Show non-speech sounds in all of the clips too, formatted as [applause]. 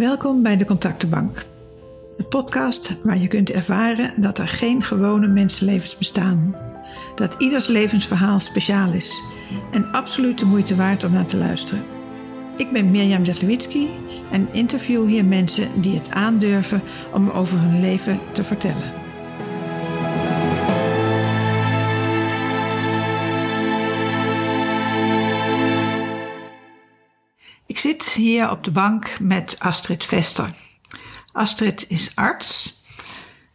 Welkom bij de Contactenbank. De podcast waar je kunt ervaren dat er geen gewone mensenlevens bestaan. Dat ieders levensverhaal speciaal is en absoluut de moeite waard om naar te luisteren. Ik ben Mirjam Zetlewitzki en interview hier mensen die het aandurven om over hun leven te vertellen. Ik zit hier op de bank met Astrid Vester. Astrid is arts,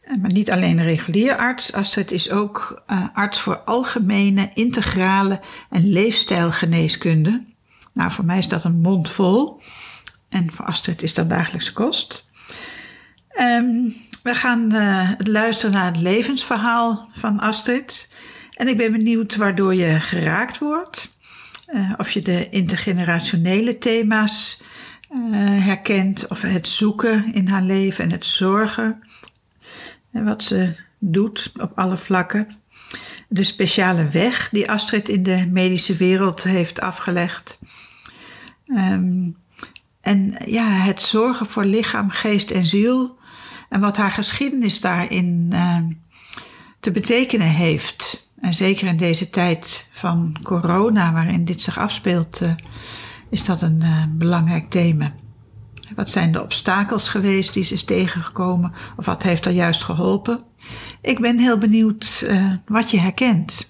eh, maar niet alleen een regulier arts. Astrid is ook uh, arts voor algemene, integrale en leefstijlgeneeskunde. Nou, voor mij is dat een mond vol. En voor Astrid is dat dagelijkse kost. Um, we gaan uh, luisteren naar het levensverhaal van Astrid. En ik ben benieuwd waardoor je geraakt wordt. Uh, of je de intergenerationele thema's uh, herkent, of het zoeken in haar leven en het zorgen. En wat ze doet op alle vlakken. De speciale weg die Astrid in de medische wereld heeft afgelegd. Um, en ja, het zorgen voor lichaam, geest en ziel. En wat haar geschiedenis daarin te betekenen heeft. En zeker in deze tijd van corona, waarin dit zich afspeelt, uh, is dat een uh, belangrijk thema. Wat zijn de obstakels geweest die ze is tegengekomen? Of wat heeft er juist geholpen? Ik ben heel benieuwd uh, wat je herkent.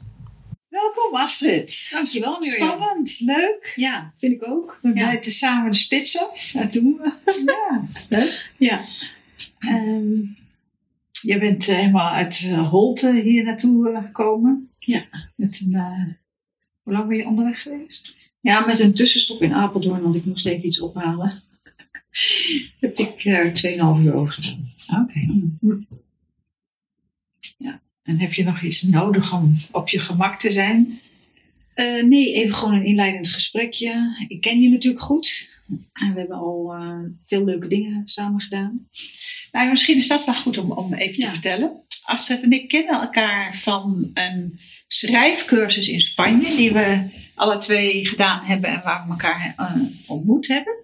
Welkom Astrid. Dankjewel Mirjam. Spannend, leuk. Ja, vind ik ook. We ja. samen de spits af. Dat doen we. Ja, leuk. Ja. Um, je bent uh, helemaal uit uh, Holte hier naartoe uh, gekomen. Ja. Met een, hoe lang ben je onderweg geweest? Ja, met een tussenstop in Apeldoorn, want ik moest even iets ophalen. [laughs] Heb ik er 2,5 uur over gedaan. Oké. Okay. Mm. Ja. En heb je nog iets nodig om op je gemak te zijn? Uh, nee, even gewoon een inleidend gesprekje. Ik ken je natuurlijk goed. En we hebben al uh, veel leuke dingen samen gedaan. Nou, misschien is dat wel goed om, om even ja. te vertellen. Astrid en ik kennen elkaar van een schrijfcursus in Spanje, die we alle twee gedaan hebben en waar we elkaar uh, ontmoet hebben.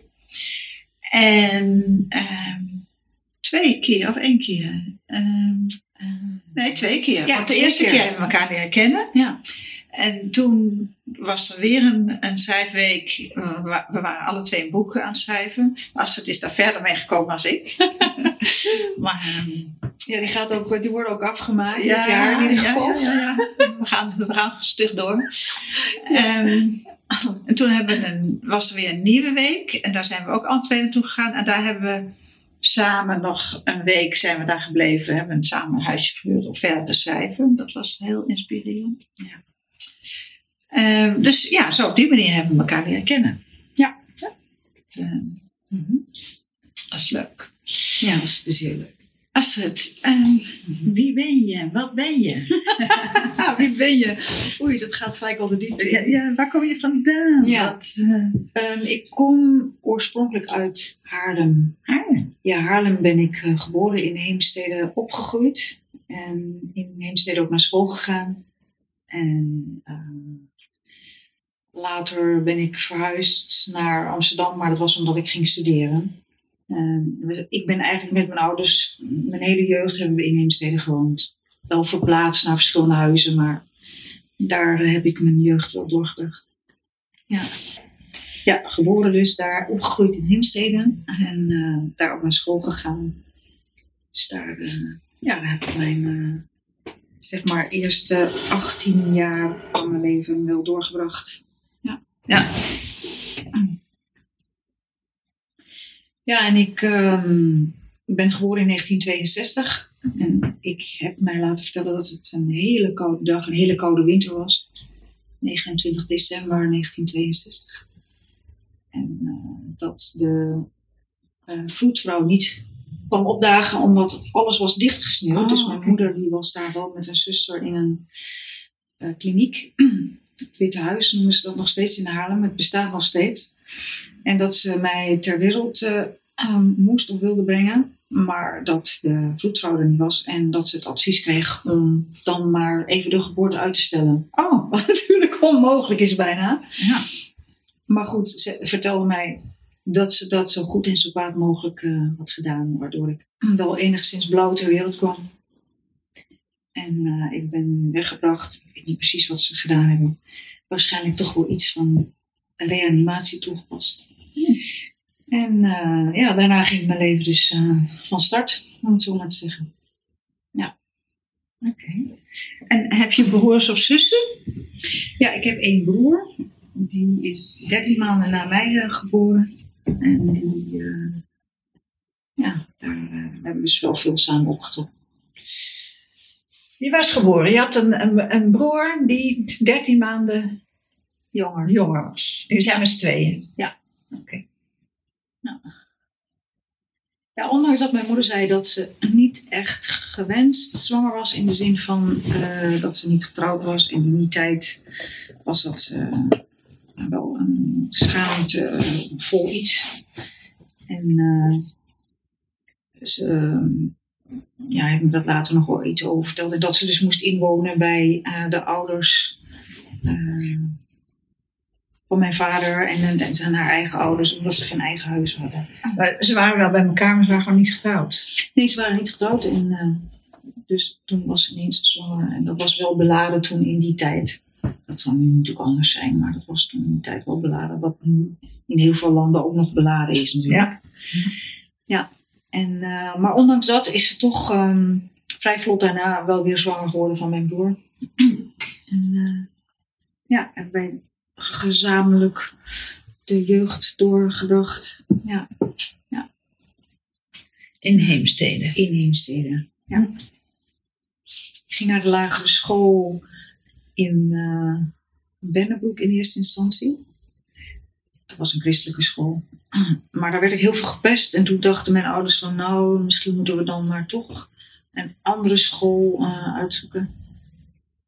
En um, twee keer of één keer. Um, Nee, twee keer. Ja, Want de eerste keer. keer hebben we elkaar leren kennen. Ja. En toen was er weer een, een schrijfweek. Uh, we waren alle twee een boek aan het schrijven. Astrid is daar verder mee gekomen als ik. [laughs] maar, um, ja, die, gaat ook, die worden ook afgemaakt ja, dit jaar in ieder geval. Ja, ja. We, gaan, we gaan stug door. Um, en toen hebben we een, was er weer een nieuwe week. En daar zijn we ook alle twee naartoe gegaan. En daar hebben we samen nog een week zijn we daar gebleven. Hebben samen een huisje gehuurd om verder te schrijven. Dat was heel inspirerend. Ja. Um, dus ja, zo op die manier hebben we elkaar leren kennen. Ja. ja. Dat, uh, mm-hmm. dat is leuk. Ja, dat is, dat is heel leuk. Astrid, um, wie ben je? Wat ben je? [laughs] ah, wie ben je? Oei, dat gaat gelijk al de diepte. Ja, ja, waar kom je vandaan? Ja. Wat, uh... um, ik kom oorspronkelijk uit Haarlem. Haarlem? Ja, Haarlem ben ik uh, geboren in Heemstede opgegroeid. En in Heemstede ook naar school gegaan. En later ben ik verhuisd naar Amsterdam, maar dat was omdat ik ging studeren. Uh, ik ben eigenlijk met mijn ouders, mijn hele jeugd hebben we in Heemstede gewoond. Wel verplaatst naar verschillende huizen, maar daar heb ik mijn jeugd wel doorgebracht. Ja. ja, geboren dus daar, opgegroeid in Heemstede en uh, daar ook naar school gegaan. Dus daar, uh, ja, heb ik mijn, uh, zeg maar, eerste 18 jaar van mijn leven wel doorgebracht. Ja. Ja. En ik um, ben geboren in 1962. En ik heb mij laten vertellen dat het een hele koude dag, een hele koude winter was. 29 december 1962. En uh, dat de uh, niet kwam opdagen omdat alles was dichtgesneeuwd. Oh, dus mijn okay. moeder die was daar wel met een zuster in een uh, kliniek. Het Witte Huis noemen ze dat nog steeds in Haarlem. Het bestaat nog steeds. En dat ze mij ter wereld uh, um, moest of wilde brengen. Maar dat de vroedvrouw er niet was. En dat ze het advies kreeg om dan maar even de geboorte uit te stellen. Oh. [laughs] Wat natuurlijk onmogelijk is bijna. Ja. Maar goed, ze vertelde mij dat ze dat zo goed en zo kwaad mogelijk eh, had gedaan. Waardoor ik wel enigszins blauw ter wereld kwam. En eh, ik ben weggebracht. Ik weet niet precies wat ze gedaan hebben. Waarschijnlijk toch wel iets van reanimatie toegepast. En eh, ja, daarna ging mijn leven dus eh, van start, om het zo maar te zeggen. Oké. En heb je broers of zussen? Ja, ik heb één broer. Die is 13 maanden na mij geboren. En die, ja, daar hebben we dus wel veel samen opgetrokken. Die was geboren. Je had een, een, een broer die 13 maanden Jonger. jonger was. Jullie zijn met z'n tweeën. Ja. Oké. Ja, ondanks dat mijn moeder zei dat ze niet echt gewenst zwanger was. In de zin van eh, dat ze niet getrouwd was. En in die tijd was dat eh, wel een schaamte vol iets. En eh, ze ja, heeft me dat later nog wel iets over verteld. Dat ze dus moest inwonen bij eh, de ouders eh, van mijn vader. En, en, en zijn haar eigen ouders, omdat ze geen eigen huis hadden. Maar ze waren wel bij elkaar, maar ze waren gewoon niet getrouwd. Nee, ze waren niet getrouwd. En, eh, dus toen was ze ineens zwanger. En dat was wel beladen toen in die tijd. Dat zal nu natuurlijk anders zijn, maar dat was toen in die tijd wel beladen. Wat nu in heel veel landen ook nog beladen is natuurlijk. Ja. Ja. En, eh, maar ondanks dat is ze toch ehm, vrij vlot daarna wel weer zwanger geworden van mijn broer. [clears throat] en, eh, ja, en wij gezamenlijk de jeugd doorgebracht. Ja, In Heemstede. in Heemstede. Ja. Ik ging naar de lagere school in eh Bennebroek in eerste instantie. Dat was een christelijke school. Maar daar werd ik heel veel gepest. En toen dachten mijn ouders van nou, misschien moeten we dan maar toch een andere school eh, uitzoeken.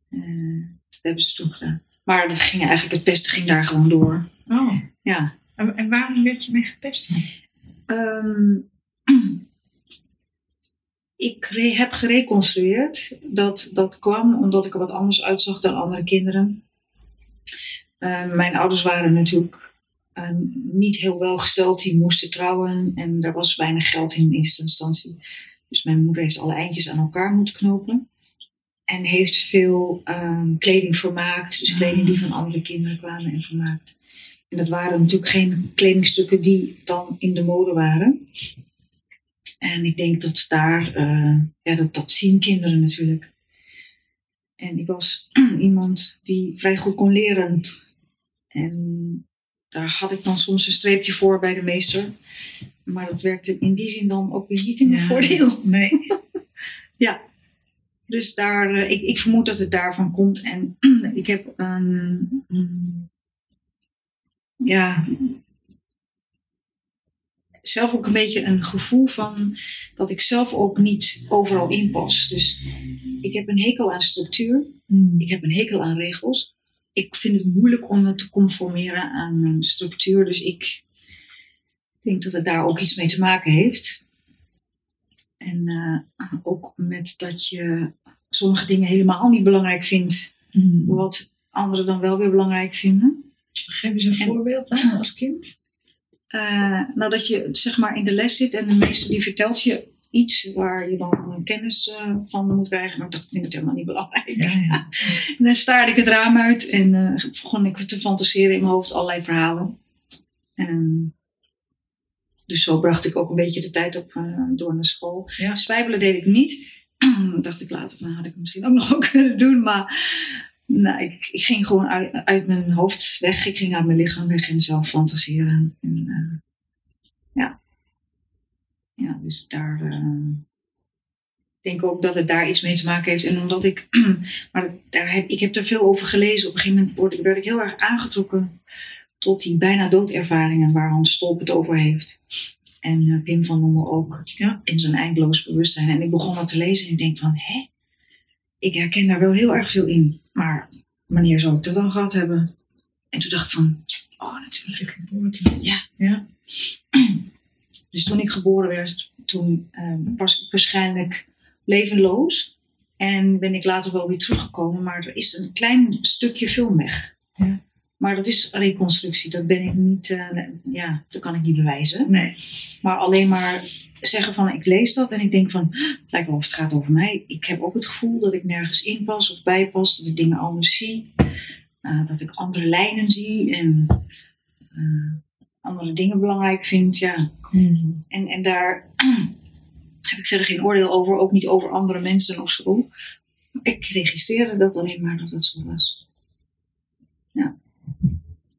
Eh, dat hebben ze toen gedaan. Maar dat ging eigenlijk, het pesten ging daar gewoon door. Oh. Ja. En, en waarom werd je mee gepest? Ehm, ik heb gereconstrueerd. Dat, dat kwam omdat ik er wat anders uitzag dan andere kinderen. Ehm, mijn ouders waren natuurlijk ehm, niet heel welgesteld. Die moesten trouwen en er was weinig geld in eerste instantie. Dus mijn moeder heeft alle eindjes aan elkaar moeten knopen. En heeft veel ehm, kleding vermaakt. Dus kleding die van andere kinderen kwamen en vermaakt. En dat waren natuurlijk geen kledingstukken die dan in de mode waren. En ik denk dat daar, eh, ja, dat, dat zien kinderen natuurlijk. En ik was [clears throat] iemand die vrij goed kon leren. En daar had ik dan soms een streepje voor bij de meester. Maar dat werkte in die zin dan ook weer niet in mijn Ja. voordeel. Nee. [laughs] Ja. Dus daar, eh, ik, ik vermoed dat het daarvan komt. En [clears throat] ik heb een. mm, ja. Zelf ook een beetje een gevoel van dat ik zelf ook niet overal inpas. Dus ik heb een hekel aan structuur. Hmm. Ik heb een hekel aan regels. Ik vind het moeilijk om me te conformeren aan een structuur. Dus ik denk dat het daar ook iets mee te maken heeft. En eh, ook met dat je sommige dingen helemaal niet belangrijk vindt. Hmm. Wat anderen dan wel weer belangrijk vinden. Geef eens een En- voorbeeld aan als kind. Eh, nou, dat je zeg maar in de les zit en de meester die vertelt je iets waar je dan kennis eh, van moet krijgen. Maar ik dacht, ik vind het helemaal niet belangrijk. Ja, ja. [laughs] En dan staarde ik het raam uit en eh, begon ik te fantaseren in mijn hoofd allerlei verhalen. En dus zo bracht ik ook een beetje de tijd op eh, door naar school. Ja. Spijbelen deed ik niet. [clears throat] dacht ik later van, had ik misschien ook nog wel [laughs] kunnen doen. Maar nou, ik, ik ging gewoon uit, uit mijn hoofd weg. Ik ging uit mijn lichaam weg en zelf fantaseren. En, ja. Ja, dus daar... eh, ik denk ook dat het daar iets mee te maken heeft. En omdat ik... [clears throat] maar daar heb, ik heb er veel over gelezen. Op een gegeven moment word, werd ik heel erg aangetrokken... tot die bijna doodervaringen waar Hans Stolp het over heeft. En eh, Pim van Lommel ook. Ja. In zijn eindeloos bewustzijn. En ik begon dat te lezen en ik denk van... Hé, ik herken daar wel heel erg veel in. Maar wanneer zou ik dat dan gehad hebben? En toen dacht ik van... Oh, natuurlijk. Ja. Ja. [clears throat] Dus toen ik geboren werd, toen eh, was ik waarschijnlijk levenloos. En ben ik later wel weer teruggekomen. Maar er is een klein stukje film weg. Ja. Maar dat is reconstructie. Dat ben ik niet, eh, ja, dat kan ik niet bewijzen. Nee. Maar alleen maar zeggen van ik lees dat en ik denk van het lijkt wel of het gaat over mij. Ik heb ook het gevoel dat ik nergens in pas of bij pas, dat ik dingen anders zie. eh, dat ik andere lijnen zie en eh, andere dingen belangrijk vind. Ja. Hmm. En, en daar [clears throat] heb ik verder geen oordeel over, ook niet over andere mensen of zo. Ik registreerde dat alleen maar dat het zo was.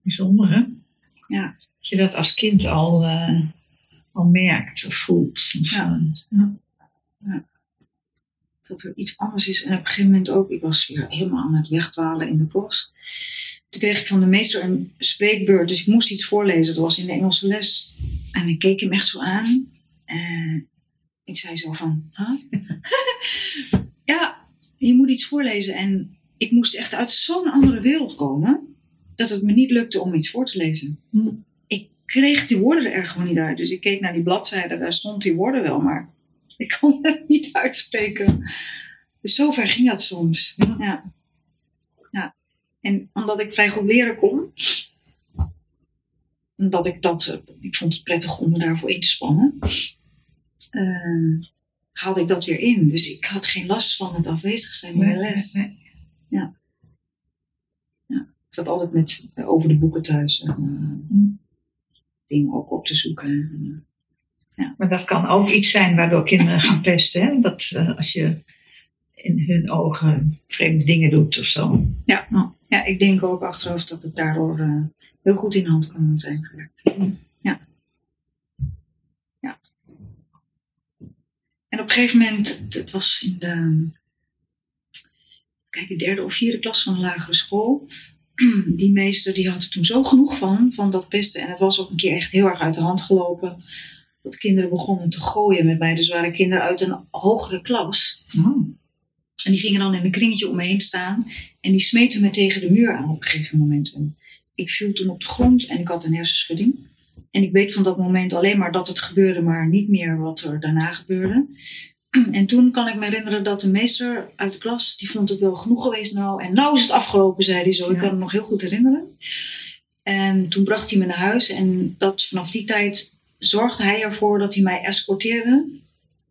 Bijzonder, hè? Ja. Dat je dat als kind al, eh, al merkt of voelt. Of, Ja. eh, dat er iets anders is. En op een gegeven moment ook, ik was weer helemaal aan het wegdwalen in de klas. Toen kreeg ik van de meester een spreekbeurt, dus ik moest iets voorlezen. Dat was in de Engelse les. En ik keek hem echt zo aan. En ik zei zo van, huh? [laughs] ja, je moet iets voorlezen. En ik moest echt uit zo'n andere wereld komen, dat het me niet lukte om iets voor te lezen. Hm. Ik kreeg die woorden er gewoon niet uit. Dus ik keek naar die bladzijde, daar stond die woorden wel, maar ik kon [laughs] het niet uitspreken. Dus zover ging dat soms. Ja. Ja. Ja. En omdat ik vrij goed leren kon, omdat ik dat, ik vond het prettig om me daarvoor in te spannen, eh, haalde ik dat weer in. Dus ik had geen last van het afwezig zijn in de nee, les. nee. Ik zat altijd met over de boeken thuis. En, eh, Mm. dingen ook op te zoeken. En, Maar dat kan ook iets zijn waardoor kinderen gaan pesten. Hè? Dat eh, als je in hun ogen vreemde dingen doet of zo. ja, ik denk ook achteraf dat het daardoor eh, heel goed in hand kan zijn gewerkt. Ja. Ja. En op een gegeven moment, het was in de, kijk, de derde of vierde klas van de lagere school. [clears throat] Die meester die had er toen zo genoeg van, van dat pesten. En het was ook een keer echt heel erg uit de hand gelopen. Dat kinderen begonnen te gooien met mij. Dus waren kinderen uit een hogere klas. Oh. En die gingen dan in een kringetje om me heen staan. En die smeten me tegen de muur aan op een gegeven moment. En ik viel toen op de grond en ik had een hersenschudding. En ik weet van dat moment alleen maar dat het gebeurde, maar niet meer wat er daarna gebeurde. En toen kan ik me herinneren dat de meester uit de klas, die vond het wel genoeg geweest nou. En nou is het afgelopen, zei hij zo. Ik Ja. kan het nog heel goed herinneren. En toen bracht hij me naar huis. En dat, vanaf die tijd zorgde hij ervoor dat hij mij escorteerde.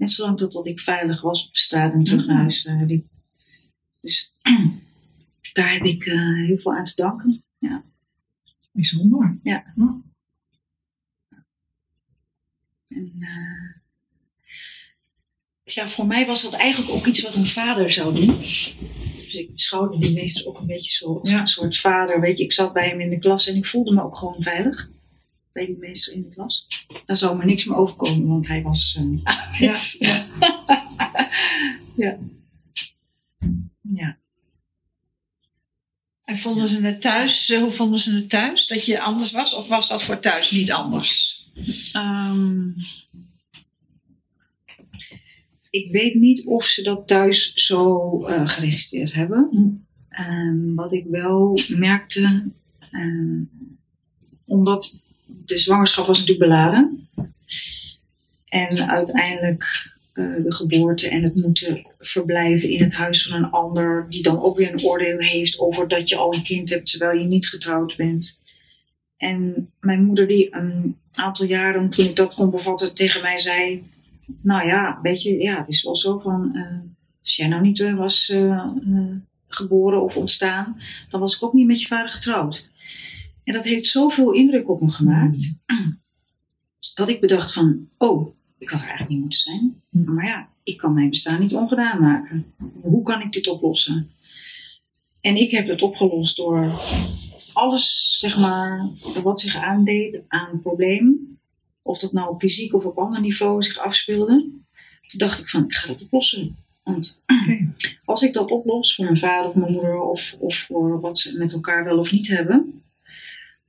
Net zolang totdat ik veilig was op de straat en terug naar huis eh, liep. Dus [clears throat] daar heb ik eh, heel veel aan te danken. Bijzonder. Ja. En, eh, ja, voor mij was dat eigenlijk ook iets wat een vader zou doen. Dus ik beschouwde die meester ook een beetje zo als Ja. een soort vader. Weet je, ik zat bij hem in de klas en ik voelde me ook gewoon veilig. Bij die meester in de klas. Daar zou me niks meer overkomen, want hij was. eh, [laughs] Ja, [laughs] ja. Ja. En vonden ze het thuis, eh, hoe vonden ze het thuis? Dat je anders was? Of was dat voor thuis niet anders? Ehm, ik weet niet of ze dat thuis zo eh, geregistreerd hebben. Ehm, wat ik wel merkte, ehm, omdat de zwangerschap was natuurlijk beladen. En uiteindelijk eh, de geboorte en het moeten verblijven in het huis van een ander, die dan ook weer een oordeel heeft over dat je al een kind hebt terwijl je niet getrouwd bent. En mijn moeder, die een aantal jaren toen ik dat kon bevatten, tegen mij zei: Nou ja, weet je, ja, het is wel zo van. eh, als jij nou niet eh, was geboren of ontstaan, dan was ik ook niet met je vader getrouwd. En dat heeft zoveel indruk op me gemaakt, dat ik bedacht: van, Oh, ik had er eigenlijk niet moeten zijn. Hmm. Maar ja, ik kan mijn bestaan niet ongedaan maken. Hoe kan ik dit oplossen? En ik heb het opgelost door alles, zeg maar, wat zich aandeed aan een probleem, of dat nou op fysiek of op ander niveau zich afspeelde, toen dacht ik van, ik ga dat oplossen. Want als ik dat oplos voor mijn vader of mijn moeder, of, of voor wat ze met elkaar wel of niet hebben,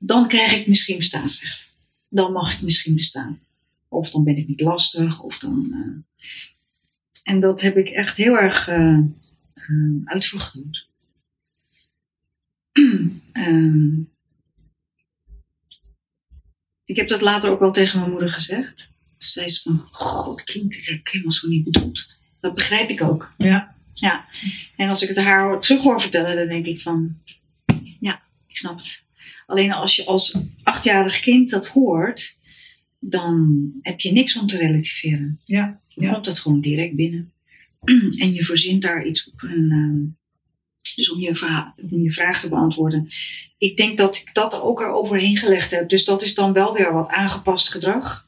dan krijg ik misschien bestaansrecht. Dan mag ik misschien bestaan. Of dan ben ik niet lastig, of dan... eh, En dat heb ik echt heel erg uitvergroot. [clears throat] Ehm, ik heb dat later ook wel tegen mijn moeder gezegd. Toen zei ze van, god, klinkt dit heb ik helemaal zo niet bedoeld. Dat begrijp ik ook. Ja. Ja. En als ik het haar terug hoor vertellen, dan denk ik van, ja, ik snap het. Alleen als je als achtjarig kind dat hoort, dan heb je niks om te relativeren. Ja, Dan ja. komt het gewoon direct binnen. [clears throat] En je verzint daar iets op. En, ehm, dus om je, om je vraag te beantwoorden. Ik denk dat ik dat ook eroverheen gelegd heb. Dus dat is dan wel weer wat aangepast gedrag.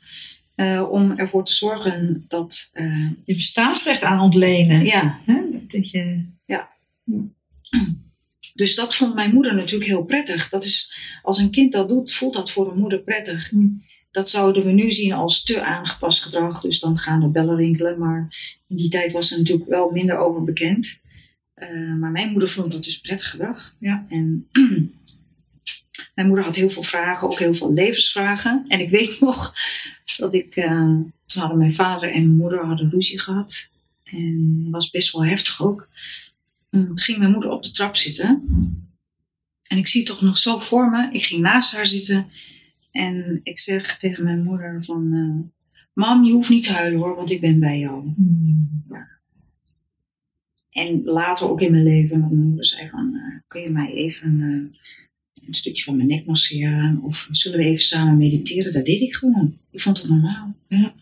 eh, om ervoor te zorgen dat. eh, je bestaansrecht aan ontlenen. ja, Hè? Dat je, [clears throat] dus dat vond mijn moeder natuurlijk heel prettig. Dat is, als een kind dat doet, voelt dat voor een moeder prettig. Hm. Dat zouden we nu zien als te aangepast gedrag. Dus dan gaan de bellen rinkelen. Maar in die tijd was er natuurlijk wel minder over bekend. Eh, maar mijn moeder vond dat dus prettig gedrag. Ja. En [clears throat] mijn moeder had heel veel vragen, ook heel veel levensvragen. En ik weet [laughs] nog dat ik, eh, toen hadden mijn vader en mijn moeder hadden ruzie gehad. En dat was best wel heftig ook. Ging mijn moeder op de trap zitten. En ik zie het toch nog zo voor me. Ik ging naast haar zitten. En ik zeg tegen mijn moeder van... eh, Mam, je hoeft niet te huilen hoor, want ik ben bij jou. hm, En later ook in mijn leven, want mijn moeder zei van, eh, kun je mij even eh, een stukje van mijn nek masseren? Of zullen we even samen mediteren? Dat deed ik gewoon. Ik vond het normaal. Ja.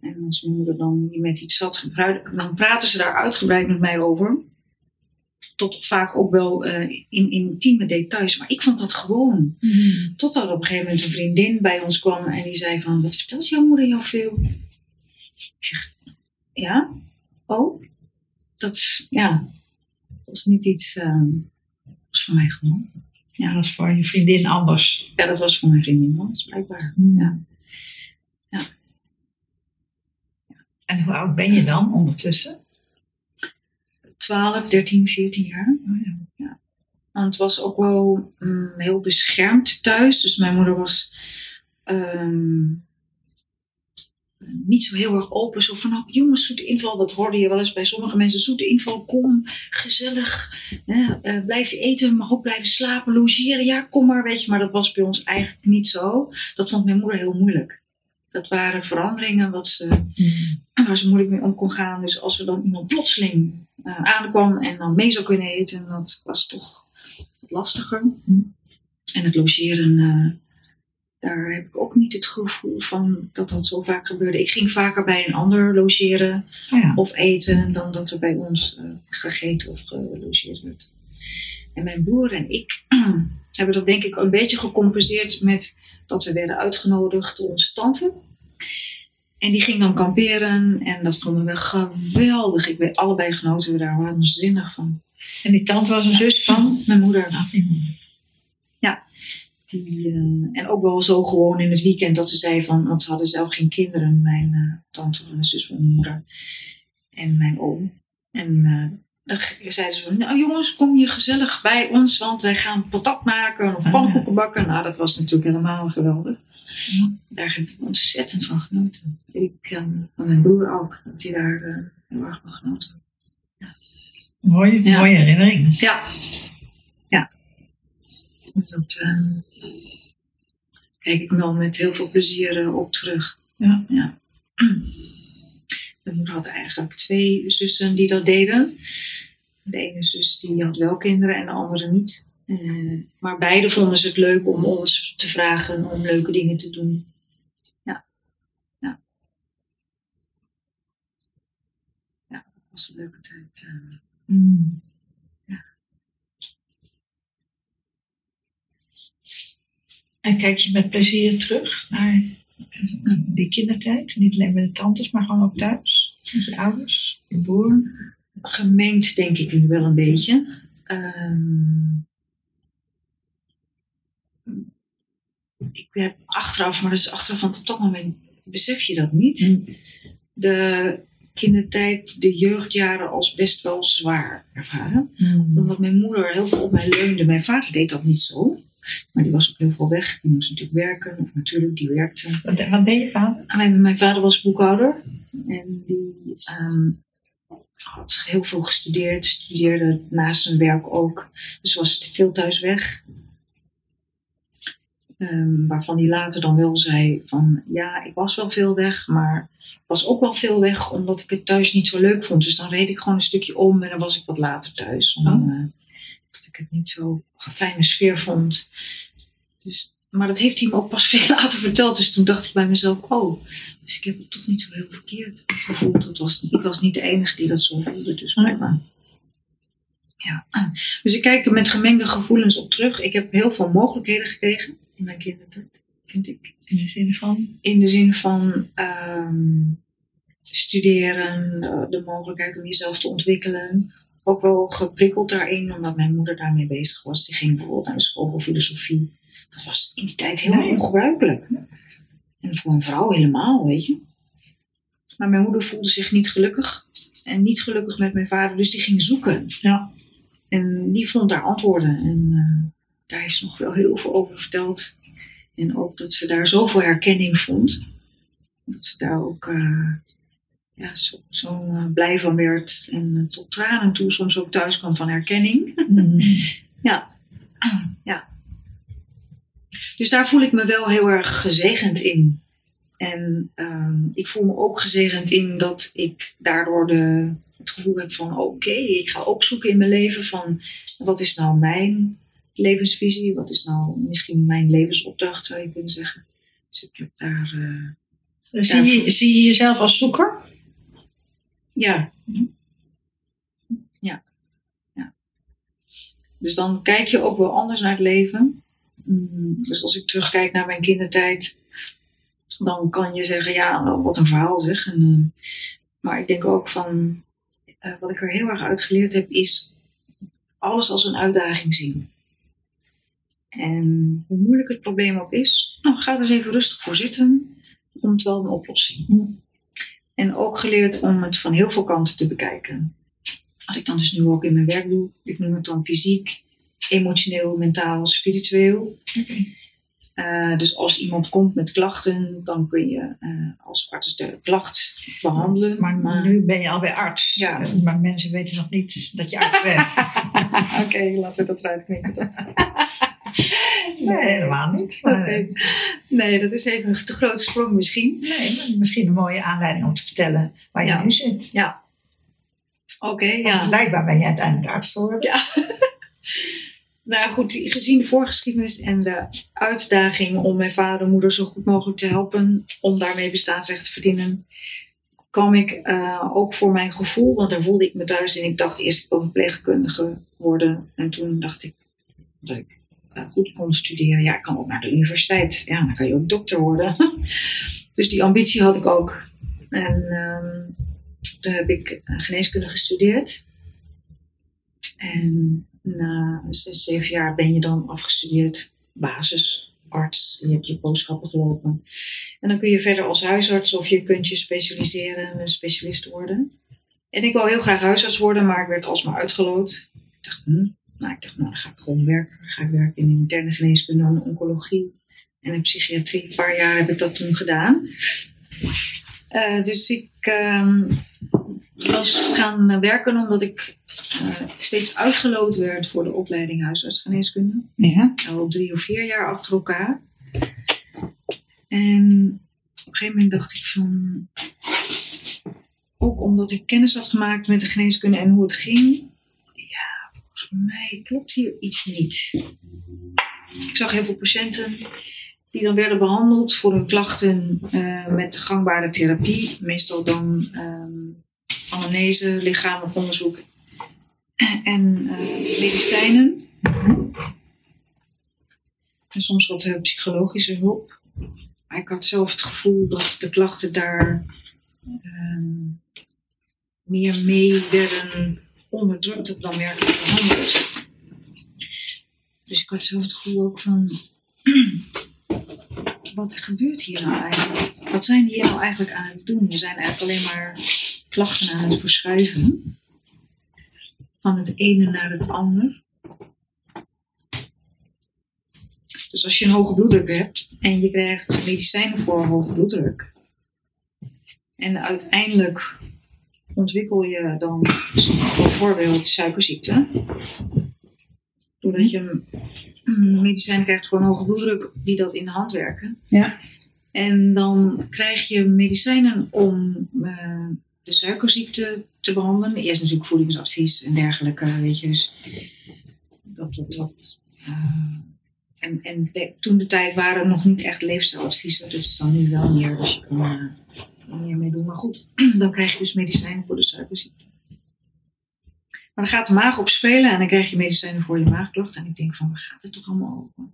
En als mijn moeder dan niet met iets zat, dan praten ze daar uitgebreid met mij over. Tot vaak ook wel eh, in intieme details. Maar ik vond dat gewoon. hm. Totdat op een gegeven moment een vriendin bij ons kwam en die zei van, wat vertelt jouw moeder jou veel? Ik zeg, ja, oh, dat is, ja, dat is niet iets, ehm, dat was voor mij gewoon. Ja, dat is voor je vriendin anders. Ja, dat was voor mijn vriendin anders, blijkbaar. Ja. En hoe oud ben je dan ondertussen? 12, 13, 14 jaar. Oh, ja. Want het was ook wel mm, heel beschermd thuis. Dus mijn moeder was ehm, niet zo heel erg open. Zo van, nou, jongens, zoete inval. Dat hoorde je wel eens bij sommige mensen. Zoete inval, kom, gezellig. hè, eh, blijf eten, mag ook blijven slapen, logeren. Ja, kom maar, weet je. Maar dat was bij ons eigenlijk niet zo. Dat vond mijn moeder heel moeilijk. Dat waren veranderingen wat ze Hm. [clears throat] waar ze moeilijk mee om kon gaan. Dus als er dan iemand plotseling eh, aankwam en dan mee zou kunnen eten, dat was toch wat lastiger. Hm. En het logeren, eh, daar heb ik ook niet het gevoel van dat dat zo vaak gebeurde. Ik ging vaker bij een ander logeren Oh, ja. of eten dan dat er bij ons eh, gegeten of gelogeerd werd. En mijn broer en ik [clears throat] hebben dat denk ik een beetje gecompenseerd met dat we werden uitgenodigd door onze tante. En die ging dan kamperen en dat vonden we geweldig. Ik weet, allebei genoten we daar waanzinnig van. En die tante was een zus van? Mijn moeder. Ah, die eh, en ook wel zo gewoon in het weekend dat ze zei van, want ze hadden zelf geen kinderen, mijn eh, tante, mijn zus, mijn moeder en mijn oom. En eh, dan zeiden ze van, nou jongens, kom je gezellig bij ons, want wij gaan patat maken of Ah. pannenkoeken bakken. Nou, dat was natuurlijk helemaal geweldig. Daar heb ik ontzettend van genoten. Ik, eh, van mijn broer ook, dat hij daar eh, heel erg van genoten. Mooie, Ja. mooie herinnering. Ja. Ja. Dus dat eh, kijk ik wel met heel veel plezier eh, op terug. Ja. ja. Mijn moeder had eigenlijk twee zussen die dat deden. De ene zus die had wel kinderen en de andere niet. Eh, maar beide vonden ze het leuk om ons te vragen om leuke dingen te doen. Ja. Ja. Ja, dat was een leuke tijd. eh. Mm. En kijk je met plezier terug naar die kindertijd? Niet alleen met de tantes, maar gewoon ook thuis? Met je ouders, je broer? gemengd, denk ik nu wel een beetje. Ehm, ik heb achteraf, maar dat is achteraf, want op dat moment besef je dat niet. Mm. De kindertijd, de jeugdjaren als best wel zwaar ervaren. Mm. Omdat mijn moeder heel veel op mij leunde. Mijn vader deed dat niet zo. Maar die was ook heel veel weg. Die moest natuurlijk werken. Of natuurlijk, die werkte. Wat, wat deed je vader? Mijn, mijn vader was boekhouder. En die ehm, had heel veel gestudeerd. Studeerde naast zijn werk ook. Dus was veel thuis weg. Ehm, waarvan hij later dan wel zei van... Ja, ik was wel veel weg. Maar ik was ook wel veel weg omdat ik het thuis niet zo leuk vond. Dus dan reed ik gewoon een stukje om. En dan was ik wat later thuis. Om, Oh. eh, ik het niet zo een fijne sfeer vond. Dus, maar dat heeft hij me ook pas [laughs] veel later verteld. Dus toen dacht ik bij mezelf, oh, dus ik heb het toch niet zo heel verkeerd gevoeld. Was, ik was niet de enige die dat zo voelde. Dus maar, ja. Dus ik kijk er met gemengde gevoelens op terug. Ik heb heel veel mogelijkheden gekregen in mijn kindertijd, vind ik. In de zin van? In de zin van ehm, studeren, de mogelijkheid om jezelf te ontwikkelen. Ook wel geprikkeld daarin, omdat mijn moeder daarmee bezig was. Die ging bijvoorbeeld naar de school voor filosofie. Dat was in die tijd heel nee. ongebruikelijk. En voor een vrouw helemaal, weet je. Maar mijn moeder voelde zich niet gelukkig. En niet gelukkig met mijn vader, dus die ging zoeken. Ja. En die vond daar antwoorden. En uh, daar is nog wel heel veel over verteld. En ook dat ze daar zoveel herkenning vond. Dat ze daar ook uh, ja, zo, zo uh, blij van werd. En tot tranen toe soms ook thuis kwam van herkenning. Mm. [laughs] ja. ja. Dus daar voel ik me wel heel erg gezegend in. En ehm, ik voel me ook gezegend in dat ik daardoor de, het gevoel heb van oké, ik ga ook zoeken in mijn leven van wat is nou mijn levensvisie, wat is nou misschien mijn levensopdracht zou je kunnen zeggen. Dus ik heb daar. Uh, zie, je, zie je jezelf als zoeker? Ja. Ja. ja. Dus dan kijk je ook wel anders naar het leven. Mm, dus als ik terugkijk naar mijn kindertijd, dan kan je zeggen, ja, wat een verhaal zeg. En, uh, maar ik denk ook van, uh, wat ik er heel erg uit geleerd heb, is alles als een uitdaging zien. En hoe moeilijk het probleem ook is, nou, ga er eens even rustig voor zitten. Komt wel een oplossing. Mm. En ook geleerd om het van heel veel kanten te bekijken. Als ik dan dus nu ook in mijn werk doe, ik noem het dan fysiek, emotioneel, mentaal, spiritueel. Okay. Uh, dus als iemand komt met klachten, dan kun je uh, als arts de klacht behandelen. Maar, maar, nu ben je alweer arts. Ja. Maar mensen weten nog niet dat je arts bent. [laughs] Oké, okay, laten we dat eruit knippen. [laughs] nee, helemaal niet. Maar, [laughs] okay. Nee, dat is even een te grote sprong misschien. Nee, misschien een mooie aanleiding om te vertellen waar je ja. nu zit. Ja. Oké, okay, ja. Blijkbaar ben je uiteindelijk arts geworden. Ja. [laughs] Nou goed, gezien de voorgeschiedenis en de uitdaging om mijn vader en moeder zo goed mogelijk te helpen om daarmee bestaansrecht te verdienen, kwam ik uh, ook voor mijn gevoel, want daar voelde ik me thuis en ik dacht eerst ik wil verpleegkundige worden. En toen dacht ik dat ik goed kon studeren. Ja, ik kan ook naar de universiteit. Ja, dan kan je ook dokter worden. [laughs] dus die ambitie had ik ook. En um, toen heb ik geneeskunde gestudeerd. En na zes, zeven jaar ben je dan afgestudeerd basisarts. Je hebt je boodschappen gelopen. En dan kun je verder als huisarts of je kunt je specialiseren en specialist worden. En ik wou heel graag huisarts worden, maar ik werd alsmaar uitgeloot. Ik dacht, hm, nou, ik dacht, nou, dan ga ik gewoon werken. Dan ga ik werken in de interne geneeskunde en oncologie en in psychiatrie. Een paar jaar heb ik dat toen gedaan. Uh, dus ik uh, was gaan werken omdat ik uh, steeds uitgeloot werd voor de opleiding huisartsgeneeskunde. Ja. Al drie of vier jaar achter elkaar. En op een gegeven moment dacht ik van. Ook omdat ik kennis had gemaakt met de geneeskunde en hoe het ging. Volgens mij klopt hier iets niet. Ik zag heel veel patiënten die dan werden behandeld voor hun klachten uh, met gangbare therapie. Meestal dan um, anamnese, lichamelijk onderzoek en uh, medicijnen. En soms wat uh, psychologische hulp. Maar ik had zelf het gevoel dat de klachten daar um, meer mee werden onderdrukt dan werkelijk behandeld. Dus ik had zelf het gevoel ook van, [clears throat] wat gebeurt hier nou eigenlijk? Wat zijn die nou eigenlijk aan het doen? We zijn eigenlijk alleen maar klachten aan het verschuiven van het ene naar het ander. Dus als je een hoge bloeddruk hebt en je krijgt medicijnen voor hoge bloeddruk. En uiteindelijk ontwikkel je dan bijvoorbeeld suikerziekte. Doordat je medicijnen krijgt voor een hoge bloeddruk die dat in de hand werken. Ja. En dan krijg je medicijnen om uh, de suikerziekte te behandelen. Eerst natuurlijk voedingsadvies en dergelijke, weet je. Dus Dat, dat, dat, eh, en en de- toen de tijd waren er nog niet echt leefstijladviezen. Dat is dan nu wel meer. Dus je kan er meer mee doen. Maar goed, [clears throat] dan krijg je dus medicijnen voor de suikerziekte. Maar dan gaat de maag op spelen en dan krijg je medicijnen voor je maagklachten. En ik denk van, waar gaat het toch allemaal over?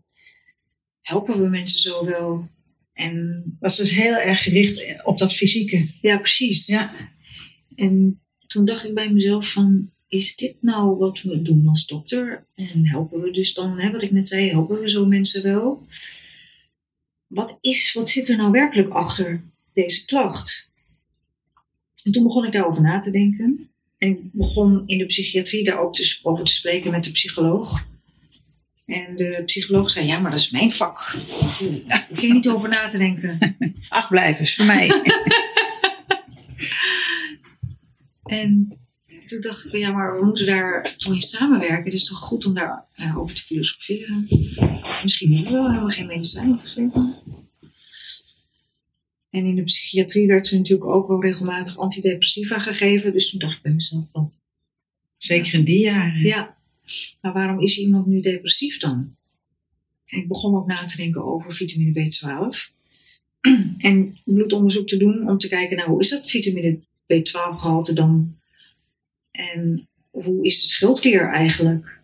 Helpen we mensen zo wel? En Was dus heel erg gericht op dat fysieke. ja, precies. Ja. En toen dacht ik bij mezelf van, is dit nou wat we doen als dokter? En helpen we dus dan, hè, wat ik net zei, helpen we zo mensen wel? Wat, is, wat zit er nou werkelijk achter deze klacht? En toen begon ik daarover na te denken. En ik begon in de psychiatrie daar ook te, over te spreken met de psycholoog. En de psycholoog zei, ja, maar dat is mijn vak. Daar hoef je niet over na te denken. [laughs] Afblijvers voor mij. [laughs] En toen dacht ik ja, maar we moeten daar toch in samenwerken. Het is toch goed om daar eh, over te filosoferen. Misschien moeten we wel helemaal geen medicijnen te geven. En in de psychiatrie werd ze natuurlijk ook wel regelmatig antidepressiva gegeven. Dus toen dacht ik bij mezelf van Zeker in die jaren. ja, maar waarom is iemand nu depressief dan? En ik begon ook na te denken over vitamine B12. En bloedonderzoek te doen om te kijken, nou, hoe is dat vitamine B12 gehalte dan? En hoe is de schildklier eigenlijk?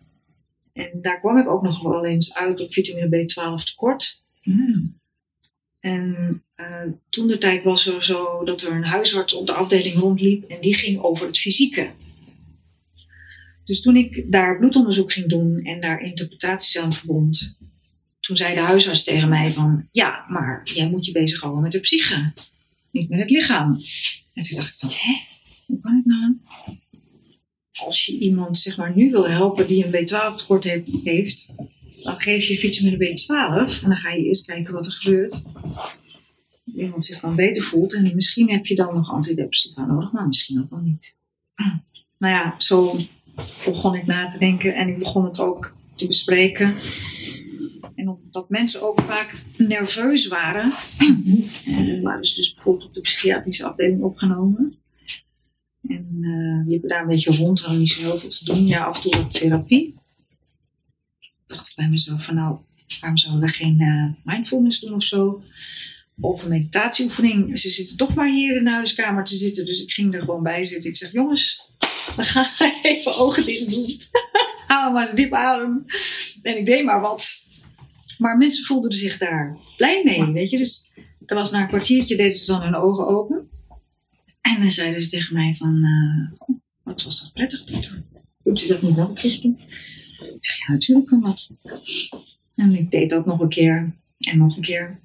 En daar kwam ik ook nog wel eens uit op vitamine B12 tekort. Hmm. En eh, toen de tijd was er zo dat er een huisarts op de afdeling rondliep en die ging over het fysieke. Dus toen ik daar bloedonderzoek ging doen en daar interpretaties aan verbond, toen zei de huisarts tegen mij van, ja, maar jij moet je bezighouden met de psyche, niet met het lichaam. En toen dacht ik van, hè, hoe kan het nou? Als je iemand zeg maar nu wil helpen die een B12 tekort heeft dan geef je vitamine B12 en dan ga je eerst kijken wat er gebeurt. Iemand zich dan beter voelt en misschien heb je dan nog antidepressiva nodig, maar misschien ook wel niet. [clears throat] Nou ja, zo begon ik na te denken en ik begon het ook te bespreken. En omdat mensen ook vaak nerveus waren, [clears throat] en waren ze dus bijvoorbeeld op de psychiatrische afdeling opgenomen. En eh liepen daar een beetje rond, hadden niet zo heel veel te doen. Ja, af en toe wat therapie dacht ik bij mezelf van nou, waarom zouden we geen eh, mindfulness doen of zo? Of een meditatieoefening. Ze zitten toch maar hier in de huiskamer te zitten. Dus ik ging er gewoon bij zitten. Ik zeg, jongens, we gaan [laughs] even ogen dicht doen. [laughs] Hou maar eens diep adem. En ik deed maar wat. Maar mensen voelden zich daar blij mee, weet je. Dus er was na een kwartiertje deden ze dan hun ogen open. En dan zeiden ze tegen mij van, eh, oh, wat was dat prettig. Doet u dat niet wel, Christen? Ik zeg, ja, natuurlijk kan dat. En ik deed dat nog een keer en nog een keer.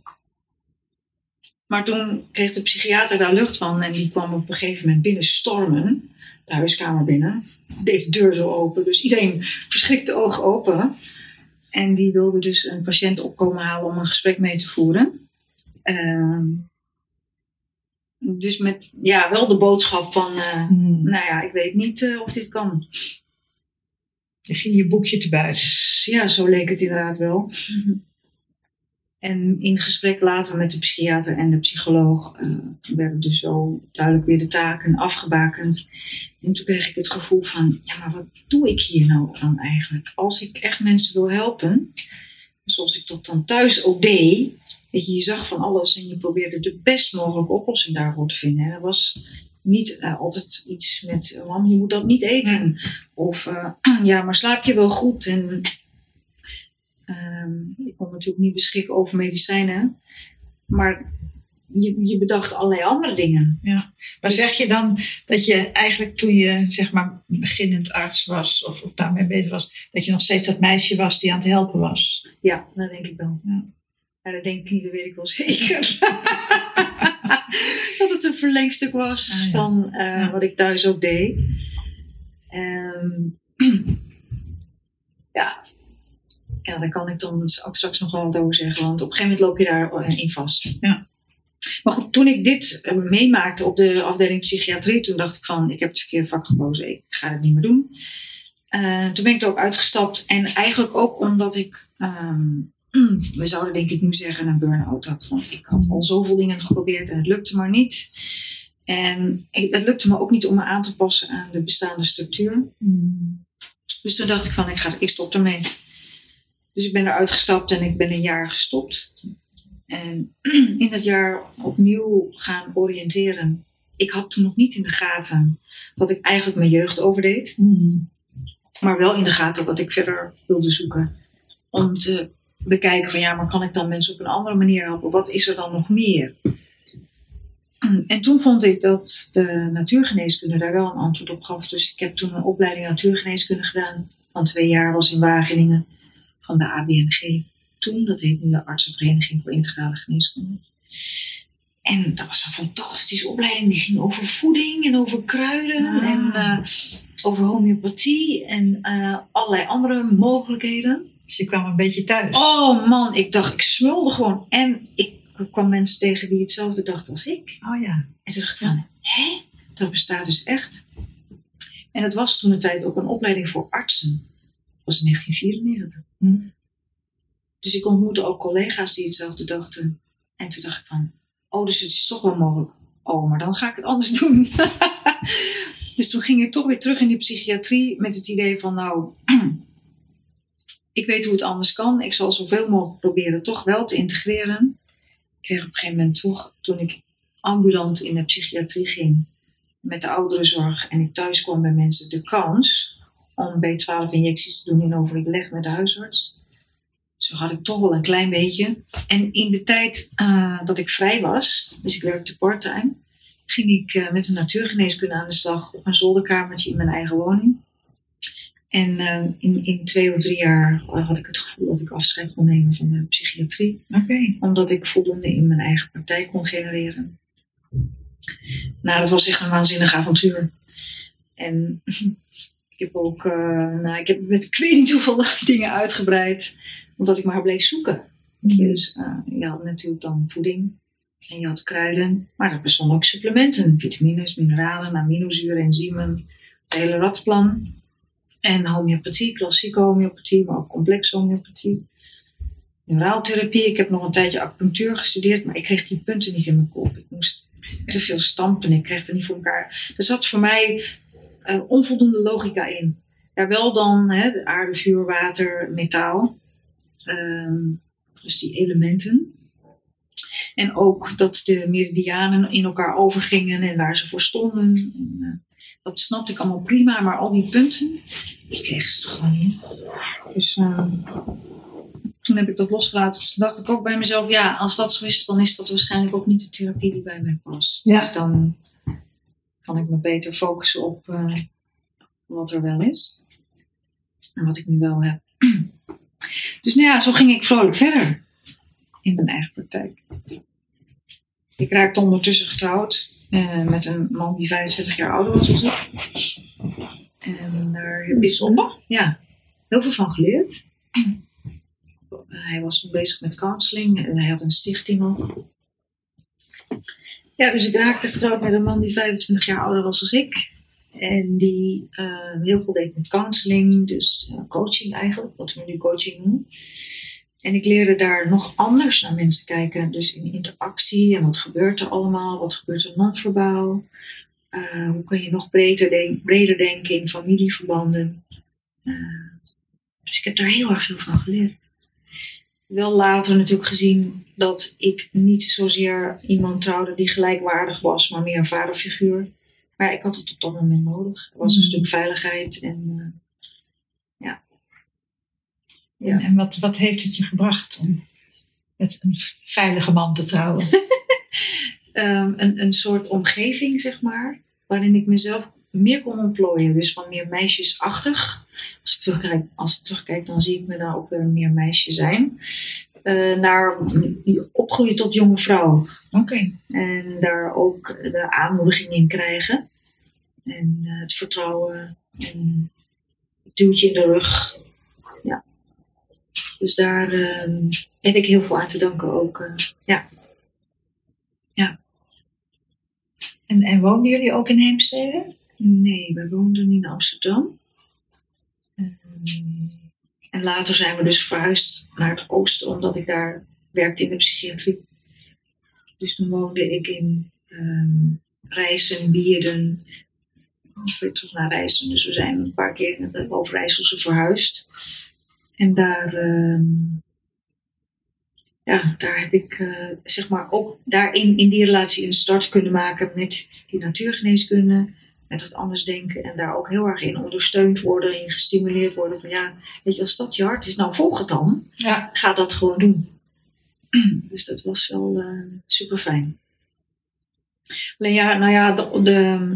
Maar toen kreeg de psychiater daar lucht van en die kwam op een gegeven moment binnen stormen, de huiskamer binnen. Deed de deur zo open, dus iedereen verschrikt de ogen open. En die wilde dus een patiënt opkomen halen om een gesprek mee te voeren. Ehm, dus met ja, wel de boodschap van, eh, Hmm. nou ja, ik weet niet eh, of dit kan. Je ging je boekje te buiten. Ja, zo leek het inderdaad wel. En in gesprek later met de psychiater en de psycholoog eh, werden dus zo duidelijk weer de taken afgebakend. En toen kreeg ik het gevoel van, ja, maar wat doe ik hier nou dan eigenlijk? Als ik echt mensen wil helpen, zoals ik dat dan thuis ook deed, weet je, je zag van alles en je probeerde de best mogelijke oplossing daarvoor te vinden. En er was niet eh, altijd iets met, mam, je moet dat niet eten. Of, eh, [clears throat] ja, maar slaap je wel goed? En ehm, ik kon natuurlijk niet beschikken over medicijnen. Maar je, je bedacht allerlei andere dingen. Maar zeg je dan dat je eigenlijk toen je zeg maar beginnend arts was of, of daarmee bezig was, dat je nog steeds dat meisje was die aan het helpen was? Ja, dat denk ik wel. Ja. Ja, dat denk ik niet, dat weet ik wel zeker. [laughs] dat het een verlengstuk was Ah, ja. van eh, Ja. wat ik thuis ook deed. Ehm, ja. Ja, daar kan ik dan ook straks nog wel wat over zeggen. Want op een gegeven moment loop je daar in vast. Ja. Maar goed, toen ik dit eh, meemaakte op de afdeling psychiatrie, toen dacht ik van, ik heb het verkeerde vak gekozen, ik ga het niet meer doen. Eh, toen ben ik er ook uitgestapt en eigenlijk ook omdat ik, ehm, [clears throat] we zouden denk ik nu zeggen, een burn-out had. Want ik had al zoveel dingen geprobeerd en het lukte maar niet. En ik- het lukte me ook niet om me aan te passen aan de bestaande structuur. Dus toen dacht ik van, ik, ga, ik stop ermee. Dus ik ben eruit gestapt en ik ben een jaar gestopt. En [clears throat] in dat jaar opnieuw gaan oriënteren. Ik had toen nog niet in de gaten dat ik eigenlijk mijn jeugd overdeed. Hmm. Maar wel in de gaten wat ik verder wilde zoeken. Om te bekijken van ja, maar kan ik dan mensen op een andere manier helpen? Wat is er dan nog meer? [clears throat] En toen vond ik dat de natuurgeneeskunde daar wel een antwoord op gaf. Dus ik heb toen een opleiding natuurgeneeskunde gedaan. Van twee jaar was in Wageningen van de ABNG. Toen, dat heet nu de Artsenvereniging voor Integrale Geneeskunde. En dat was een fantastische opleiding. Die ging over voeding en over kruiden Ah. en eh, over homeopathie en eh, allerlei andere mogelijkheden. Dus je kwam een beetje thuis. Oh man, ik dacht, ik smulde gewoon. En ik kwam mensen tegen die hetzelfde dachten als ik. Oh ja. En toen dacht ik van, hè? Dat bestaat dus echt. En het was toen een tijd ook een opleiding voor artsen. Dat was in 1994. Hm. Dus ik ontmoette ook collega's die hetzelfde dachten. En toen dacht ik van, oh, dus het is toch wel mogelijk. Oh, maar dan ga ik het anders [laughs] doen. dus toen ging ik toch weer terug in die psychiatrie met het idee van, nou, ik weet hoe het anders kan. Ik zal zoveel mogelijk proberen toch wel te integreren. Ik kreeg op een gegeven moment toch, toen ik ambulant in de psychiatrie ging met de ouderenzorg en ik thuis kwam bij mensen, de kans om B12-injecties te doen in overleg met de huisarts. Zo had ik toch wel een klein beetje. En in de tijd eh, dat ik vrij was, dus ik werkte parttime, ging ik eh, met de natuurgeneeskunde aan de slag op een zolderkamertje in mijn eigen woning. En eh, in, in twee of drie jaar had ik het gevoel dat ik afscheid kon nemen van de psychiatrie omdat ik voldoende in mijn eigen praktijk kon genereren. Nou, dat was echt een waanzinnig avontuur. En ik heb ook, eh, nou, ik heb met ik weet niet hoeveel dingen uitgebreid, omdat ik maar bleef zoeken. Dus eh, je had natuurlijk dan voeding en je had kruiden, maar er bestonden ook supplementen, vitamines, mineralen, aminozuren, enzymen, het hele ratplan. En homeopathie, klassieke homeopathie, maar ook complexe homeopathie neuraaltherapie. Ik heb nog een tijdje acupunctuur gestudeerd, maar ik kreeg die punten niet in mijn kop. Ik moest te veel stampen, ik kreeg het niet voor elkaar. Er zat voor mij eh, onvoldoende logica in. Ja, wel dan hè, de aarde, vuur, water, metaal. Ehm, dus die elementen. En ook dat de meridianen in elkaar overgingen en waar ze voor stonden. En, eh, dat snapte ik allemaal prima, maar al die punten, ik kreeg ze toch gewoon niet. Dus ehm, toen heb ik dat losgelaten. Toen dacht ik ook bij mezelf, ja, als dat zo is, dan is dat waarschijnlijk ook niet de therapie die bij mij past. Ja. Dus dan kan ik me beter focussen op eh, wat er wel is. En wat ik nu wel heb. [clears throat] Dus nou ja, zo ging ik vrolijk verder. In mijn eigen praktijk. Ik raakte ondertussen getrouwd eh, met een man die 25 jaar ouder was. En daar heb ik ja, heel veel van geleerd. [clears throat] Hij was bezig met counseling en hij had een stichting ook. Ja, dus ik raakte getrouwd met een man die 25 jaar ouder was dan ik. En die eh, heel veel deed met counseling, dus eh, coaching eigenlijk, wat we nu coaching noemen. En ik leerde daar nog anders naar mensen kijken. Dus in interactie en wat gebeurt er allemaal, wat gebeurt er non-verbaal. Eh, hoe kan je nog breder, breder denken in familieverbanden. Dus ik heb daar heel erg veel van geleerd. Wel later natuurlijk gezien dat ik niet zozeer iemand trouwde die gelijkwaardig was, maar meer een vaderfiguur. Maar ik had het op dat moment nodig. Er was een Mm. stuk veiligheid en eh, ja. Ja. En, en wat, wat heeft het je gebracht om met een veilige man te trouwen? [laughs] [laughs] ehm, een, een soort omgeving, zeg maar, waarin ik mezelf meer kon ontplooien. Dus van meer meisjesachtig. Als ik terugkijk, als ik terugkijk dan zie ik me dan ook weer meer meisje zijn. Eh, naar opgroeien tot jonge vrouw. Oké. En daar ook de aanmoediging in krijgen. En eh, het vertrouwen. En het duwtje in de rug. Ja. Dus daar ehm, heb ik heel veel aan te danken ook. eh, ja. En, en woonden jullie ook in Heemstede? Nee, wij woonden in Amsterdam. En later zijn we dus verhuisd naar het oosten, omdat ik daar werkte in de psychiatrie. Dus toen woonde ik in ehm Rijssen, Wierden, weer terug naar reizen. Dus we zijn een paar keer in het Overijsselse verhuisd. En daar, ehm, ja, daar heb ik uh, zeg maar ook daarin in die relatie een start kunnen maken met die natuurgeneeskunde. Met het anders denken en daar ook heel erg in ondersteund worden en gestimuleerd worden. Van ja, weet je, als dat je hart is, nou volg het dan. Ja. Ga dat gewoon doen. [clears throat] Dus dat was wel uh, super fijn. Alleen ja, nou ja, de, de,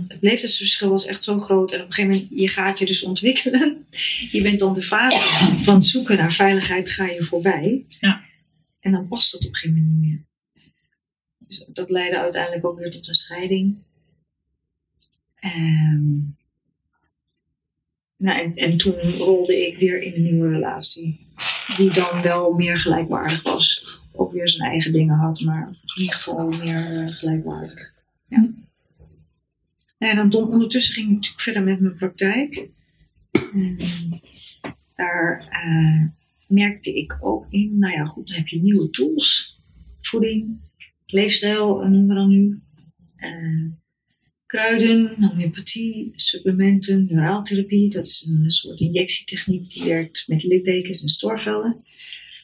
het leeftijdsverschil was echt zo groot. En op een gegeven moment, je gaat je dus ontwikkelen. [laughs] Je bent dan de fase van het zoeken naar veiligheid, ga je voorbij. Ja. En dan past dat op een gegeven moment niet meer. Dus dat leidde uiteindelijk ook weer tot een scheiding. Um, nou, en, en toen rolde ik weer in een nieuwe relatie. Die dan wel meer gelijkwaardig was. Ook weer zijn eigen dingen had, maar in ieder geval meer uh, gelijkwaardig. Ja. En dan ondertussen ging ik natuurlijk verder met mijn praktijk. En daar uh, merkte ik ook in, nou ja, goed, dan heb je nieuwe tools. Voeding, leefstijl noemen we dan nu. Uh, kruiden, homeopathie, supplementen, neuraaltherapie. Dat is een soort injectietechniek die werkt met littekens en stoorvelden.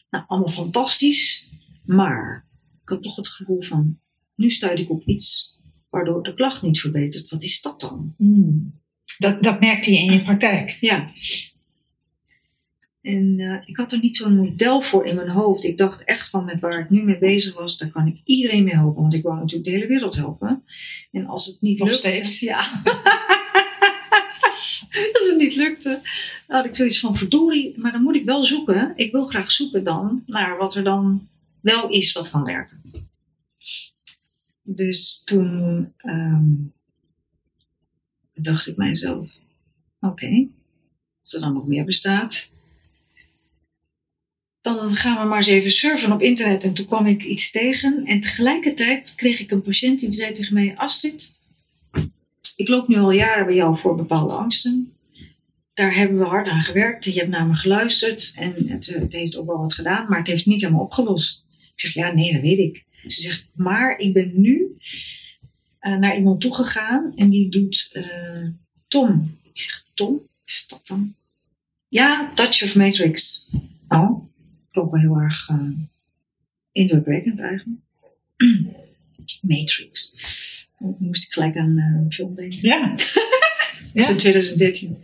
Nou, allemaal fantastisch. Maar ik had toch het gevoel van, nu stuit ik op iets waardoor de klacht niet verbetert. Wat is dat dan? Mm. Dat, dat merkte je in je praktijk? Ja. En uh, ik had er niet zo'n model voor in mijn hoofd. Ik dacht echt van met waar ik nu mee bezig was, daar kan ik iedereen mee helpen. Want ik wou natuurlijk de hele wereld helpen. En als het niet Nog lukte... steeds? Ja. [laughs] als het niet lukte, had ik zoiets van verdorie. Maar dan moet ik wel zoeken. Ik wil graag zoeken dan naar wat er dan wel is wat kan werken. Dus toen um, dacht ik mijzelf, oké, okay, als er dan nog meer bestaat, dan gaan we maar eens even surfen op internet. En toen kwam ik iets tegen en tegelijkertijd kreeg ik een patiënt die zei tegen mij, Astrid, ik loop nu al jaren bij jou voor bepaalde angsten. Daar hebben we hard aan gewerkt. Je hebt naar me geluisterd en het, het heeft ook wel wat gedaan, maar het heeft niet helemaal opgelost. Ik zeg, ja, nee, dat weet ik. Ze zegt, maar ik ben nu uh, naar iemand toegegaan en die doet uh, Tom. Ik zeg, Tom? Is dat dan? Ja, Touch of Matrix. Oh, klonk wel heel erg uh, indrukwekkend eigenlijk. [clears throat] Matrix. Moest ik gelijk aan een film denken. Ja. [laughs] Dat is in 2013.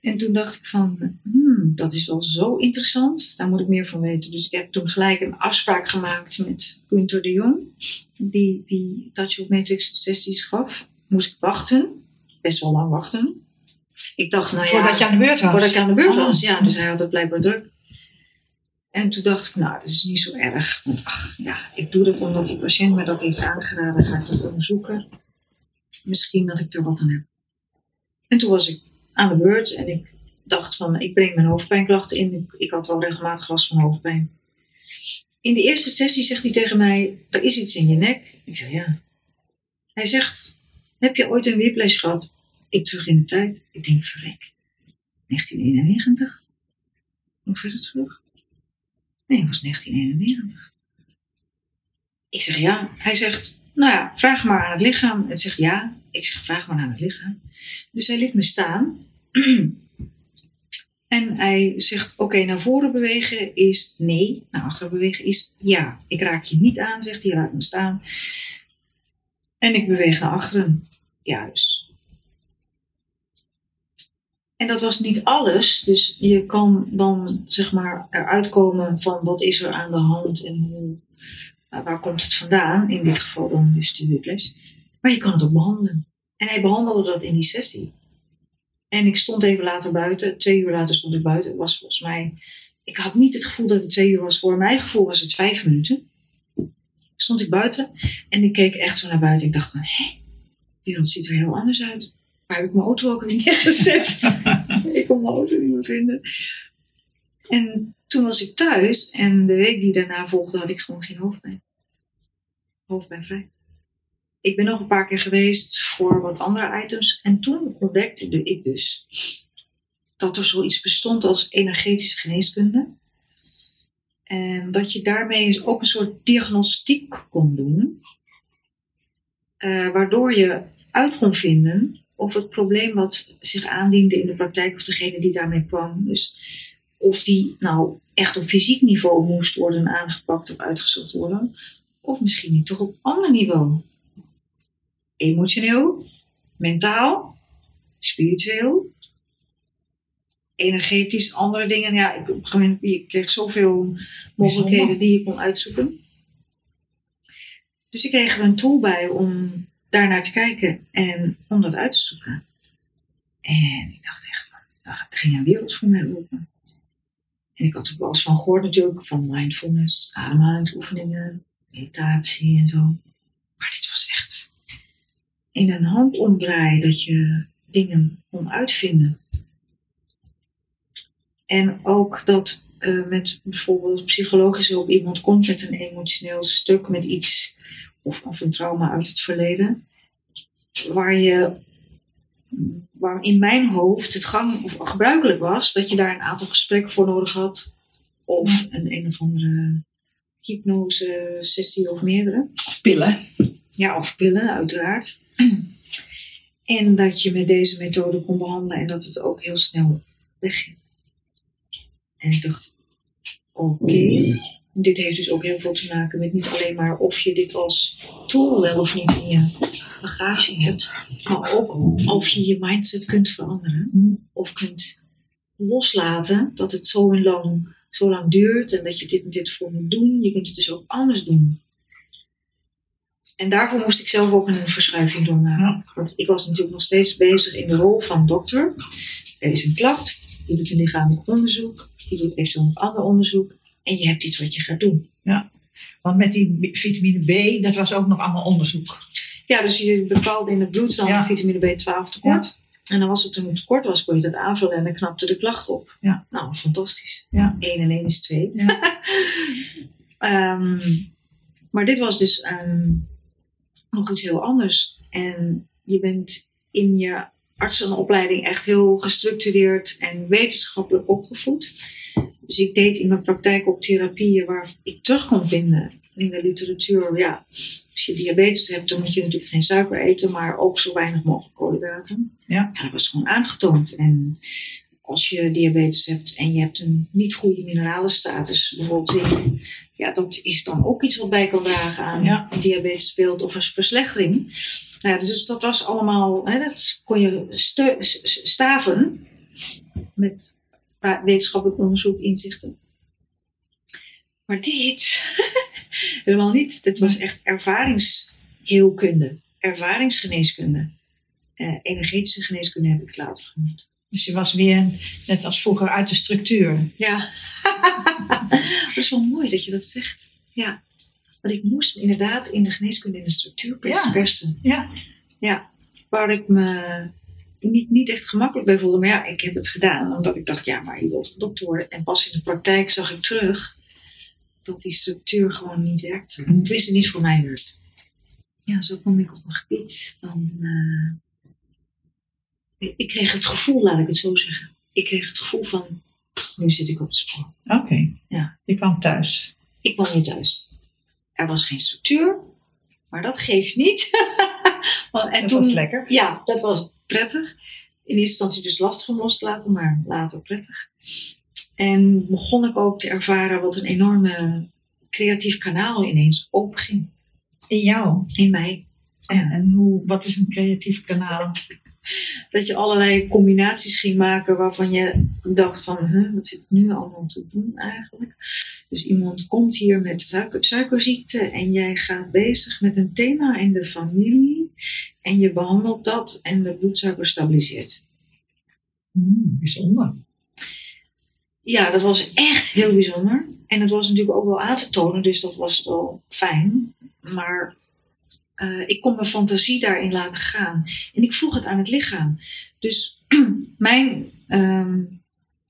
En toen dacht ik van, hmm, dat is wel zo interessant. Daar moet ik meer van weten. Dus ik heb toen gelijk een afspraak gemaakt met Gunther de Jong. Die, die Touch of Matrix sessies gaf. Moest ik wachten. Best wel lang wachten. Ik dacht, nou ja. Voordat je aan de beurt was? Voordat ik aan de beurt Oh. was, ja. Dus hij had het blijkbaar druk. En toen dacht ik, nou, dat is niet zo erg. Want ach, ja, ik doe dat omdat die patiënt me dat heeft aangeraden. Ga ik dat onderzoeken. Misschien dat ik er wat aan heb. En toen was ik aan de beurt en ik dacht van, ik breng mijn hoofdpijnklachten in. Ik, had wel regelmatig last van hoofdpijn. In de eerste sessie zegt hij tegen mij, er is iets in je nek. Ik zeg, ja. Hij zegt, heb je ooit een whiplash gehad? Ik terug in de tijd. Ik denk, verrek. 1991? Nog verder terug? Nee, het was 1991. Ik zeg, ja. Hij zegt, nou ja, vraag maar aan het lichaam. Het zegt ja. Ik zeg, vraag maar aan het lichaam. Dus hij liet me staan. [clears throat] En hij zegt, oké, naar voren bewegen is nee. Naar achteren bewegen is ja. Ik raak je niet aan, zegt hij, laat me staan. En ik beweeg naar achteren. Juist. En dat was niet alles. Dus je kan dan, zeg maar, eruit komen van wat is er aan de hand en hoe, waar komt het vandaan. In dit geval dan dus de whiplash. Maar je kan het ook behandelen. En hij behandelde dat in die sessie. En ik stond even later buiten. Twee uur later stond ik buiten. Het was volgens mij... Ik had niet het gevoel dat het twee uur was. Voor mijn gevoel was het vijf minuten. Stond ik buiten. En ik keek echt zo naar buiten. Ik dacht, hé, de wereld ziet er heel anders uit. Waar heb ik mijn auto ook weer neergezet? [laughs] ik kon mijn auto niet meer vinden. En toen was ik thuis. En de week die daarna volgde had ik gewoon geen hoofdpijn. Hoofdpijn vrij. Ik ben nog een paar keer geweest voor wat andere items. En toen ontdekte ik dus dat er zoiets bestond als energetische geneeskunde. En dat je daarmee dus ook een soort diagnostiek kon doen. Uh, waardoor je uit kon vinden of het probleem wat zich aandiende in de praktijk, of degene die daarmee kwam, dus of die nou echt op fysiek niveau moest worden aangepakt of uitgezocht worden, of misschien niet toch op ander niveau. Emotioneel, mentaal, spiritueel, energetisch, andere dingen. Ja, ik, ik kreeg zoveel mogelijkheden die ik kon uitzoeken. Dus ik kreeg er een tool bij om daarnaar te kijken en om dat uit te zoeken. En ik dacht echt, van, er ging een wereld voor mij open. En ik had er wel eens van gehoord natuurlijk, van mindfulness, ademhalingsoefeningen, meditatie en zo. Maar dit was echt in een handomdraai dat je dingen kon uitvinden. En ook dat eh, met bijvoorbeeld psychologische hulp iemand komt met een emotioneel stuk, met iets of, of een trauma uit het verleden, waar je waar in mijn hoofd het gang of gebruikelijk was dat je daar een aantal gesprekken voor nodig had, of een een of andere hypnose sessie of meerdere. Of pillen. Ja, of pillen, uiteraard. En dat je met deze methode kon behandelen en dat het ook heel snel wegging. En ik dacht, oké, dit heeft dus ook heel veel te maken met niet alleen maar of je dit als tool wel of niet in je bagage hebt, maar ook of je je mindset kunt veranderen of kunt loslaten dat het zo lang, zo lang duurt en dat je dit en dit voor moet doen. Je kunt het dus ook anders doen. En daarvoor moest ik zelf ook een verschuiving doormaken. Want ik was natuurlijk nog steeds bezig in de rol van dokter. Er is een klacht, je doet een lichamelijk onderzoek, je doet eventueel nog ander onderzoek en je hebt iets wat je gaat doen. Want met die vitamine B, dat was ook nog allemaal onderzoek. Ja, dus je bepaalde in het bloed dan Ja. vitamine B12 tekort. En dan was het een tekort was, kon je dat aanvullen en dan knapte de klacht op. Ja. Nou, fantastisch. Ja. 1 en 1 is 2. Ja. [laughs] Ehm, maar dit was dus ehm, nog iets heel anders. En je bent in je artsenopleiding echt heel gestructureerd en wetenschappelijk opgevoed. Dus ik deed in mijn praktijk ook therapieën waar ik terug kon vinden in de literatuur. Ja, als je diabetes hebt, dan moet je natuurlijk geen suiker eten, maar ook zo weinig mogelijk koolhydraten. Ja. dat was gewoon aangetoond. En als je diabetes hebt en je hebt een niet goede mineralenstatus, bijvoorbeeld zink, ja, dat is dan ook iets wat bij kan dragen aan Ja. een diabetesbeeld of een verslechtering. Nou ja, dus dat was allemaal, hè, dat kon je staven met wetenschappelijk onderzoek, inzichten. Maar dit, [laughs] helemaal niet. Dit was echt ervaringsheelkunde, ervaringsgeneeskunde. Eh, energetische geneeskunde heb ik het later genoemd. Dus je was weer, net als vroeger, uit de structuur. Ja, [laughs] dat is wel mooi dat je dat zegt. Ja, want ik moest inderdaad in de geneeskunde in de structuur Ja. persen. Ja. Ja, waar ik me niet, niet echt gemakkelijk bij voelde. Maar ja, ik heb het gedaan omdat ik dacht, ja, maar je wilt dokter worden. En pas in de praktijk zag ik terug dat die structuur gewoon niet werkte. Mm. Tenminste, niet voor mij werkte. Ja, zo kwam ik op een gebied van... eh, ik- ik kreeg het gevoel, laat ik het zo zeggen. Ik kreeg het gevoel van, nu zit ik op het spoor. Oké. Ja. Je kwam thuis. Ik kwam hier thuis. Er was geen structuur, maar dat geeft niet. [laughs] En Dat toen, was lekker. Ja, dat was prettig. In eerste instantie dus lastig om los te laten, maar later prettig. En begon ik ook te ervaren wat een enorme creatief kanaal ineens openging In jou. in mij. En, en hoe, wat is een creatief kanaal? [laughs] Dat je allerlei combinaties ging maken waarvan je dacht van, huh, wat zit ik nu allemaal te doen eigenlijk? Dus iemand komt hier met suiker, suikerziekte en jij gaat bezig met een thema in de familie en je behandelt dat en de bloedsuiker stabiliseert. Hmm, bijzonder. Ja, dat was echt heel bijzonder. En het was natuurlijk ook wel aan te tonen, dus dat was wel fijn. Maar eh, ik kon mijn fantasie daarin laten gaan. En ik vroeg het aan het lichaam. Dus [clears throat] mijn ehm,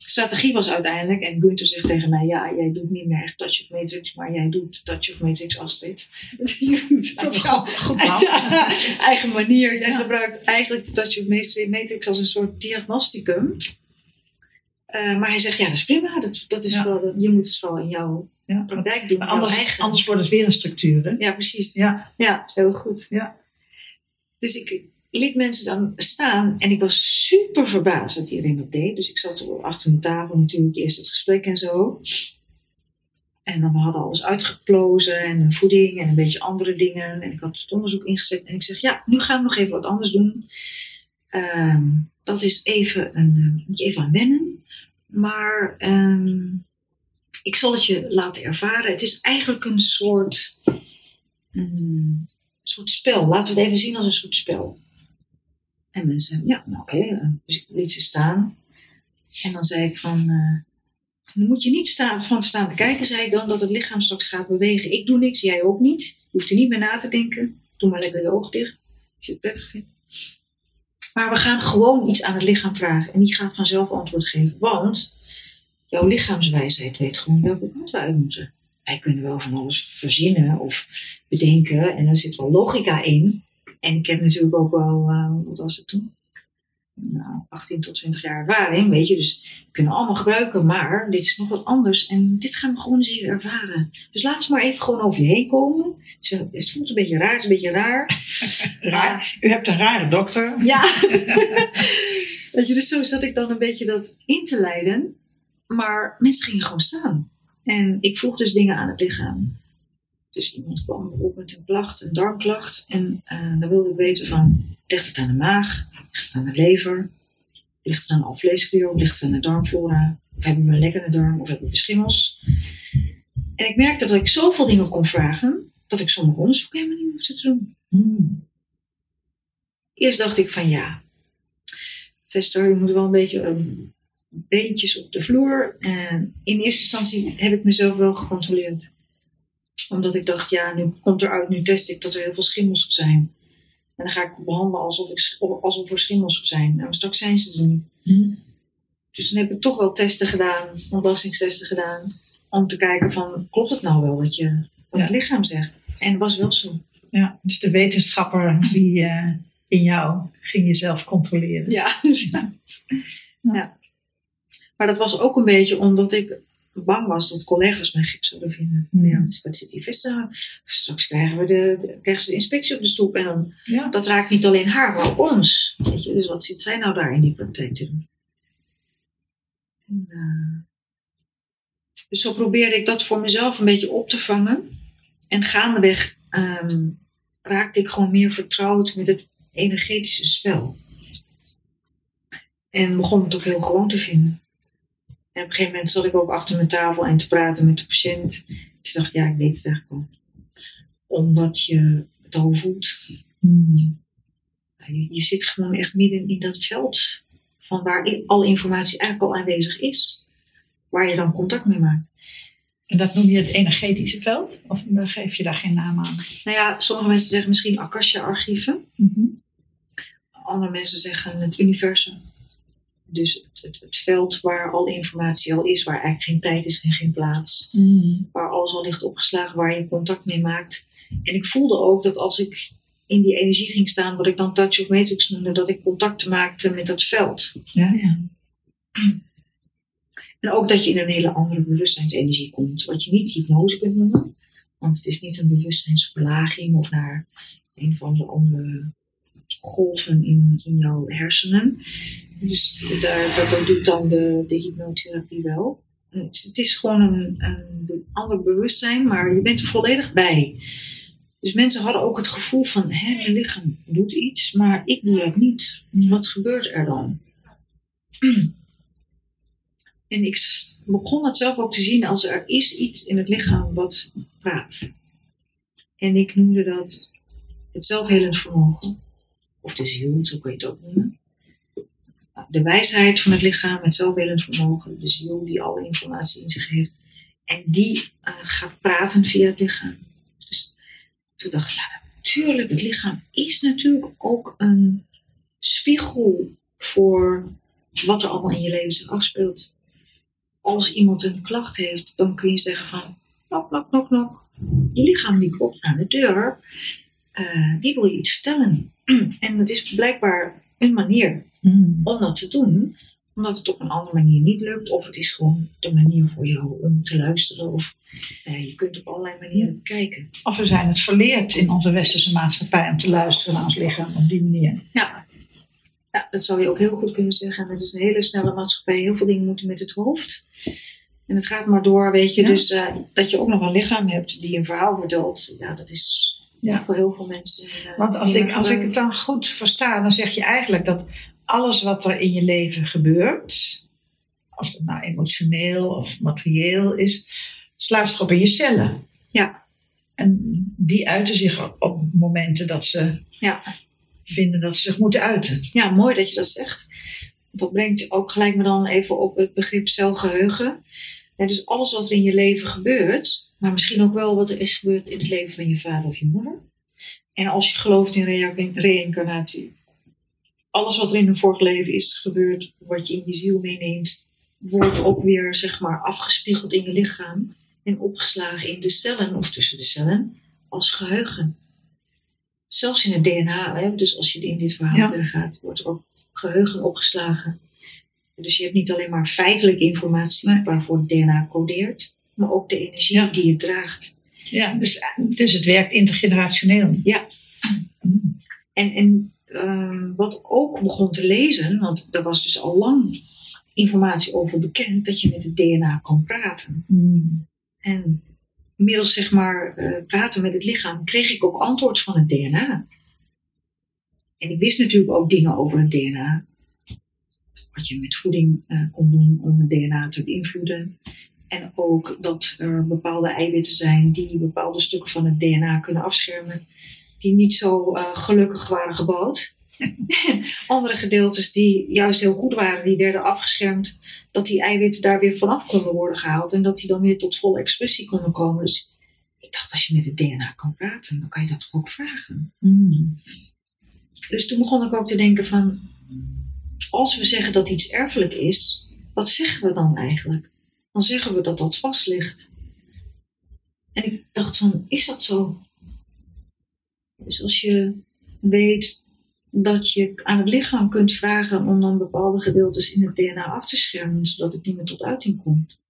strategie was uiteindelijk, en Gunther zegt tegen mij, ja, jij doet niet meer echt Touch of Matrix, maar jij doet Touch of Matrix Astrid. [laughs] Je doet het op jouw [laughs] [laughs] eigen manier. Jij Ja. gebruikt eigenlijk de Touch of Matrix als een soort diagnosticum. Eh, maar hij zegt, ja, dat is prima. Dat, dat is Ja. wel, je moet het vooral in jouw Ja. praktijk doen. Anders, eigen. anders wordt het weer een structuur. Hè? Ja, precies. Ja. Ja, heel goed. Ja. Dus ik, liet mensen dan staan en ik was super verbaasd dat iedereen dat deed. Dus ik zat achter mijn tafel natuurlijk eerst het gesprek en zo. En dan we hadden alles uitgeplozen en voeding en een beetje andere dingen. En ik had het onderzoek ingezet. En ik zeg, ja, nu gaan we nog even wat anders doen. Ehm, dat is even een, uh, moet je even aan wennen. Maar ehm, ik zal het je laten ervaren. Het is eigenlijk een soort, een soort spel. Laten we het even zien als een soort spel. En mensen, ja, nou oké. Okay. Dus ik liet ze staan. En dan zei ik van, uh, dan moet je niet staan, van staan te kijken, zei ik dan, dat het lichaam straks gaat bewegen. Ik doe niks, jij ook niet. Je hoeft er niet meer na te denken. Doe maar lekker je ogen dicht, als je het prettig vindt. Maar we gaan gewoon iets aan het lichaam vragen. En die gaat vanzelf antwoord geven. Want jouw lichaamswijsheid weet gewoon welke kant we uit moeten. Wij kunnen wel van alles verzinnen of bedenken. En er zit wel logica in. En ik heb natuurlijk ook wel, uh, wat was het toen? Nou, 18 tot 20 jaar ervaring, weet je. Dus we kunnen allemaal gebruiken, maar dit is nog wat anders. En dit gaan we gewoon eens even ervaren. Dus laat ze maar even gewoon over je heen komen. het voelt een beetje raar, het is een beetje raar. [laughs] raar. U hebt een rare dokter. Ja. [laughs] weet je, dus zo zat ik dan een beetje dat in te leiden. Maar mensen gingen gewoon staan. En ik vroeg dus dingen aan het lichaam. Dus iemand kwam op met een klacht, een darmklacht. En uh, dan wilde ik weten van, ligt het aan de maag? Ligt het aan de lever? Ligt het aan de alvleesklier? Ligt het aan de darmflora? Of hebben we een lekkere darm? Of hebben we schimmels? En ik merkte dat ik zoveel dingen kon vragen, dat ik sommige onderzoek helemaal niet hoefde te doen. Hmm. Eerst dacht ik van ja, Vester, je moet wel een beetje um, beentjes op de vloer. En in eerste instantie heb ik mezelf wel gecontroleerd omdat ik dacht, ja, nu komt eruit, nu test ik dat er heel veel schimmels zijn. En dan ga ik behandelen alsof, ik, alsof er schimmels zijn. Nou, straks zijn ze er niet. Hm. Dus dan heb ik toch wel testen gedaan, ontlastingstesten gedaan. Om te kijken van, klopt het nou wel wat, je, wat het lichaam zegt? En het was wel zo. Ja, dus de wetenschapper die uh, in jou ging jezelf controleren. Ja, [laughs] ja. ja. Maar dat was ook een beetje omdat ik bang was dat collega's mij gek zouden vinden. Hmm. Ja, wat zit die vis daar? Straks krijgen, we de, de, krijgen ze de inspectie op de stoep. En dan, ja. dat raakt niet alleen haar, maar ook ons. Weet je? Dus wat zit zij nou daar in die praktijk te doen? En, uh, dus zo probeerde ik dat voor mezelf een beetje op te vangen. En gaandeweg um, raakte ik gewoon meer vertrouwd met het energetische spel. En begon het ook heel gewoon te vinden. En op een gegeven moment zat ik ook achter mijn tafel en te praten met de patiënt. Toen dacht ik, ja, ik weet het eigenlijk al. Omdat je het al voelt. Hmm. Je, je, zit gewoon echt midden in dat veld van waar alle informatie eigenlijk al aanwezig is. Waar je dan contact mee maakt. En dat noem je het energetische veld? Of geef je daar geen naam aan? Nou ja, sommige mensen zeggen misschien Akasha-archieven. Mm Andere mensen zeggen het universum. Dus het, het, veld waar al informatie al is, waar eigenlijk geen tijd is en geen plaats. Mm. Waar alles al ligt opgeslagen, waar je contact mee maakt. En ik voelde ook dat als ik in die energie ging staan, wat ik dan touch of matrix noemde, dat ik contact maakte met dat veld. Ja, ja. En ook dat je in een hele andere bewustzijnsenergie komt, wat je niet hypnose kunt noemen. Want het is niet een bewustzijnsverlaging of naar een van de andere golven in, in jouw hersenen. Dus dat, doet dan de, de hypnotherapie wel. Het, het is gewoon een, een ander bewustzijn, maar je bent er volledig bij. Dus mensen hadden ook het gevoel van, hè, mijn lichaam doet iets, maar ik doe dat niet. Wat gebeurt er dan? [clears throat] En ik begon het zelf ook te zien als er is iets in het lichaam wat praat. En ik noemde dat het zelfhelend vermogen. Of de ziel, zo kun je het ook noemen de wijsheid van het lichaam, het zelfwillend vermogen, de ziel die alle informatie in zich heeft. En die uh, gaat praten via het lichaam. Dus toen dacht ik, ja, natuurlijk, het lichaam is natuurlijk ook een spiegel voor wat er allemaal in je leven zich afspeelt. Als iemand een klacht heeft, dan kun je zeggen van, knok, knok, knok, knok. Je lichaam die klopt aan de deur, uh, die wil je iets vertellen. [clears throat] en het is blijkbaar een manier mm. om dat te doen. omdat het op een andere manier niet lukt. Of het is gewoon de manier voor jou om te luisteren. Of eh, je kunt op allerlei manieren kijken. Of we zijn het verleerd in onze westerse maatschappij om te luisteren naar ons lichaam op die manier. Ja. ja, dat zou je ook heel goed kunnen zeggen. En het is een hele snelle maatschappij. Heel veel dingen moeten met het hoofd. En het gaat maar door, weet je. Ja. Dus eh, dat je ook nog een lichaam hebt die een verhaal vertelt. Ja, dat is Ja. voor heel veel mensen. eh, Want als ik, als ik het dan goed versta, dan zeg je eigenlijk dat alles wat er in je leven gebeurt, of het nou emotioneel of materieel is, slaat zich op in je cellen. Ja. En die uiten zich op, op momenten dat ze Ja. vinden dat ze zich moeten uiten. Ja, mooi dat je dat zegt. Dat brengt ook gelijk me dan even op het begrip celgeheugen. Ja, dus alles wat er in je leven gebeurt, maar misschien ook wel wat er is gebeurd in het leven van je vader of je moeder. En als je gelooft in reïncarnatie, alles wat er in een vorig leven is gebeurd, wat je in je ziel meeneemt, wordt ook weer zeg maar afgespiegeld in je lichaam en opgeslagen in de cellen of tussen de cellen als geheugen. Zelfs in het DNA, hè, dus als je in dit verhaal Ja. verder gaat, wordt ook geheugen opgeslagen. Dus je hebt niet alleen maar feitelijke informatie Nee. waarvoor het DNA codeert, maar ook de energie Ja. die het draagt. Ja, dus, dus het werkt intergenerationeel. Ja. Mm. En, en ehm, wat ook begon te lezen, want er was dus al lang informatie over bekend, dat je met het DNA kan praten. Mm. En middels zeg maar eh, praten met het lichaam kreeg ik ook antwoord van het DNA. En ik wist natuurlijk ook dingen over het DNA. Wat je met voeding eh, kon doen om het DNA te beïnvloeden. En ook dat er bepaalde eiwitten zijn die bepaalde stukken van het DNA kunnen afschermen. Die niet zo eh, gelukkig waren gebouwd. [laughs] Andere gedeeltes die juist heel goed waren, die werden afgeschermd. Dat die eiwitten daar weer vanaf konden worden gehaald. En dat die dan weer tot volle expressie konden komen. Dus ik dacht, als je met het DNA kan praten, dan kan je dat ook vragen. Mm. Dus toen begon ik ook te denken van, als we zeggen dat iets erfelijk is, wat zeggen we dan eigenlijk? Dan zeggen we dat dat vast ligt. En ik dacht van, is dat zo? Dus als je weet dat je aan het lichaam kunt vragen om dan bepaalde gedeeltes in het DNA af te schermen, zodat het niet meer tot uiting komt.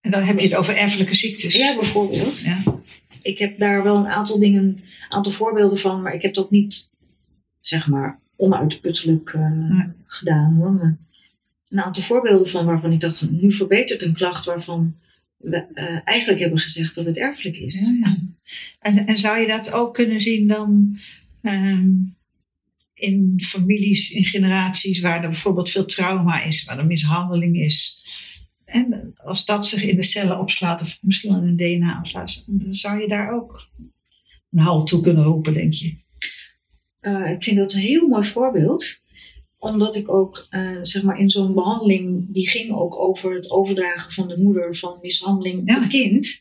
En dan heb je het over erfelijke ziektes. Ja, bijvoorbeeld. Ja. ik heb daar wel een aantal dingen, een aantal voorbeelden van, maar ik heb dat niet, zeg maar, onuitputtelijk eh, Nee. gedaan hoor. Een aantal voorbeelden van waarvan ik dacht, nu verbetert een klacht waarvan we eh, eigenlijk hebben gezegd dat het erfelijk is. Ja, ja. En, en zou je dat ook kunnen zien dan ehm, in families, in generaties waar er bijvoorbeeld veel trauma is, waar er mishandeling is? En als dat zich in de cellen opslaat, of misschien in het DNA opslaat, dan zou je daar ook een halt toe kunnen roepen, denk je? Eh, ik vind dat een heel mooi voorbeeld. Omdat ik ook, eh, zeg maar, in zo'n behandeling, die ging ook over het overdragen van de moeder van mishandeling Ja. op het kind.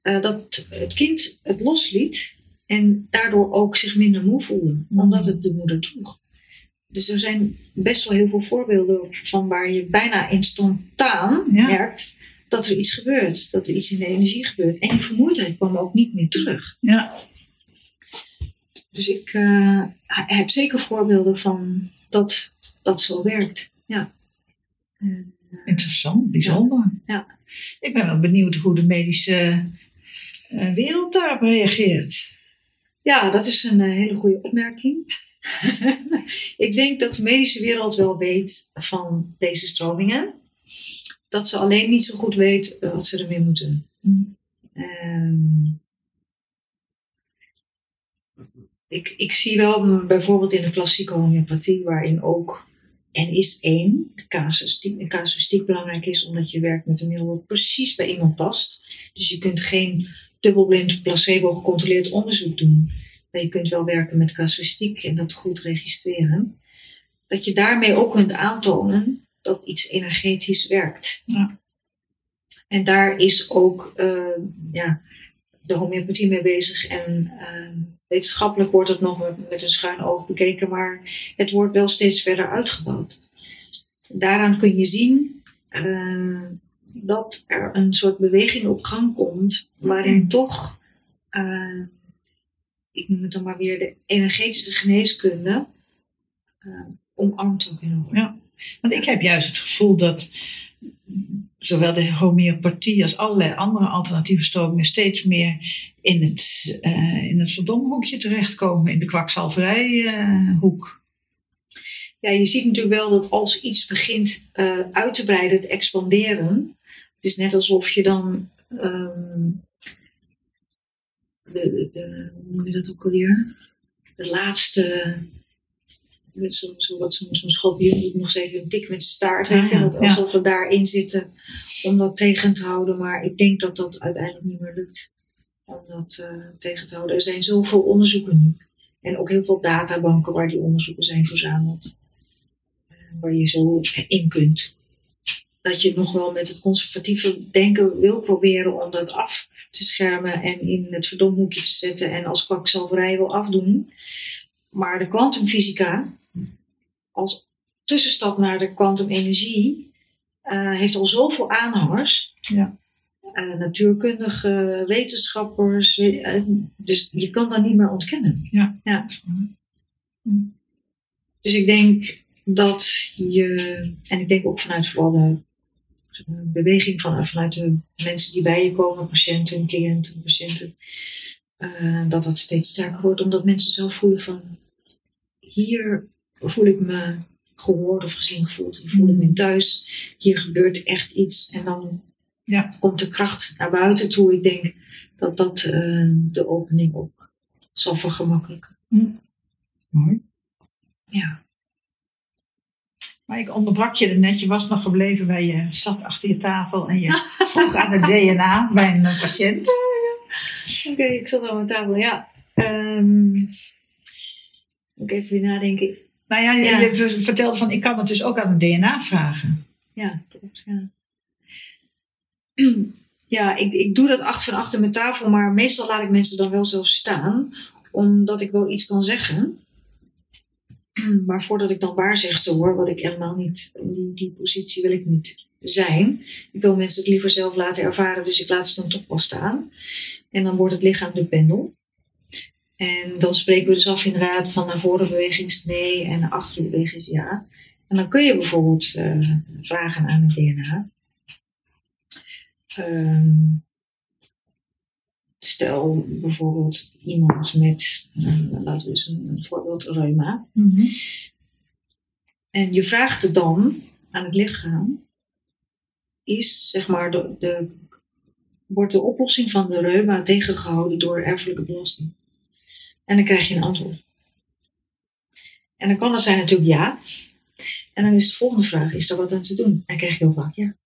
eh, dat het kind het losliet en daardoor ook zich minder moe voelde, omdat het de moeder droeg. Dus er zijn best wel heel veel voorbeelden van waar je bijna instantaan Ja. merkt dat er iets gebeurt, dat er iets in de energie gebeurt. En die vermoeidheid kwam ook niet meer terug. Ja, Dus ik eh, heb zeker voorbeelden van dat dat zo werkt. Ja. Eh, interessant, bijzonder. Ja. Ik ben wel benieuwd hoe de medische eh, wereld daarop reageert. ja, dat is een eh, hele goede opmerking. [laughs] ik denk dat de medische wereld wel weet van deze stromingen. Dat ze alleen niet zo goed weet wat ze ermee moeten. Mm. Ehm, ik, ik zie wel bijvoorbeeld in de klassieke homeopathie, waarin ook en is één, de casuïstiek, de casuïstiek belangrijk is, omdat je werkt met een middel dat precies bij iemand past. Dus je kunt geen dubbelblind placebo gecontroleerd onderzoek doen. Maar je kunt wel werken met casuïstiek en dat goed registreren. Dat je daarmee ook kunt aantonen dat iets energetisch werkt. Ja. En daar is ook eh, ja, de homeopathie mee bezig. En eh, wetenschappelijk wordt het nog met, een schuin oog bekeken, maar het wordt wel steeds verder uitgebouwd. Daaraan kun je zien eh, dat er een soort beweging op gang komt, waarin Mm. toch, eh, ik noem het dan maar weer, de energetische geneeskunde omarmd worden. Ja. Want ik heb juist het gevoel dat zowel de homeopathie als allerlei andere alternatieve stromingen steeds meer in het, uh, in het verdomhoekje terechtkomen, in de kwakzalverijhoek. ja, je ziet natuurlijk wel dat als iets begint uh, uit te breiden, te expanderen, het is net alsof je dan de, de, hoe noem je dat ook alweer? De laatste zo'n zo, zo'n zo schorpioen doet nog een tik met zijn staart. Ah, ja, alsof we daarin zitten om dat tegen te houden. Maar ik denk dat dat uiteindelijk niet meer lukt om dat uh, tegen te houden. Er zijn zoveel onderzoeken nu. En ook heel veel databanken waar die onderzoeken zijn verzameld. Uh, waar je zo in kunt. Dat je nog wel met het conservatieve denken wil proberen om dat af te schermen en in het verdomhoekje te zetten en als kwakzalverij wil afdoen. Maar de kwantumfysica, als tussenstap naar de kwantumenergie uh, heeft al zoveel aanhangers. Ja. Uh, natuurkundige wetenschappers. Uh, dus je kan dat niet meer ontkennen. Ja. ja. Dus ik denk dat je, en ik denk ook vanuit vooral de beweging van, vanuit de mensen die bij je komen, patiënten, cliënten, patiënten, dat dat steeds sterker wordt, omdat mensen zo voelen van hier voel ik me gehoord of gezien gevoeld. Hier voel ik me mm. thuis. Hier gebeurt echt iets. En dan ja. komt de kracht naar buiten toe. Ik denk dat dat uh, de opening ook zal vergemakkelijken. Mm. Mooi. Ja. Maar ik onderbrak je er net. Je was nog gebleven bij je zat achter je tafel en je [laughs] vroeg aan het DNA bij een patiënt. Oké, okay, ik zat aan mijn tafel, ja. Um, moet ik even weer nadenken. Nou ja, ja, je vertelde van ik kan het dus ook aan het DNA vragen. Ja, klopt. Ja, [clears throat] ja ik, ik doe dat achter van achter mijn tafel, maar meestal laat ik mensen dan wel zo staan, omdat ik wel iets kan zeggen. [clears throat] Maar voordat ik dan waarzegster hoor, wat ik helemaal niet, die, die positie wil ik niet zijn. Ik wil mensen het liever zelf laten ervaren, dus ik laat ze dan toch wel staan. En dan wordt het lichaam de pendel. En dan spreken we dus af inderdaad van naar voren beweging nee en naar achteren beweging ja. En dan kun je bijvoorbeeld uh, vragen aan het DNA. Um, stel bijvoorbeeld iemand met, uh, laten we eens een, een voorbeeld, reuma. Mm -hmm. En je vraagt het dan aan het lichaam, is zeg maar, de, de, wordt de oplossing van de reuma tegengehouden door erfelijke belasting? En dan krijg je een antwoord. En dan kan het zijn natuurlijk ja. En dan is de volgende vraag, is er wat aan te doen? En dan krijg je heel vaak ja.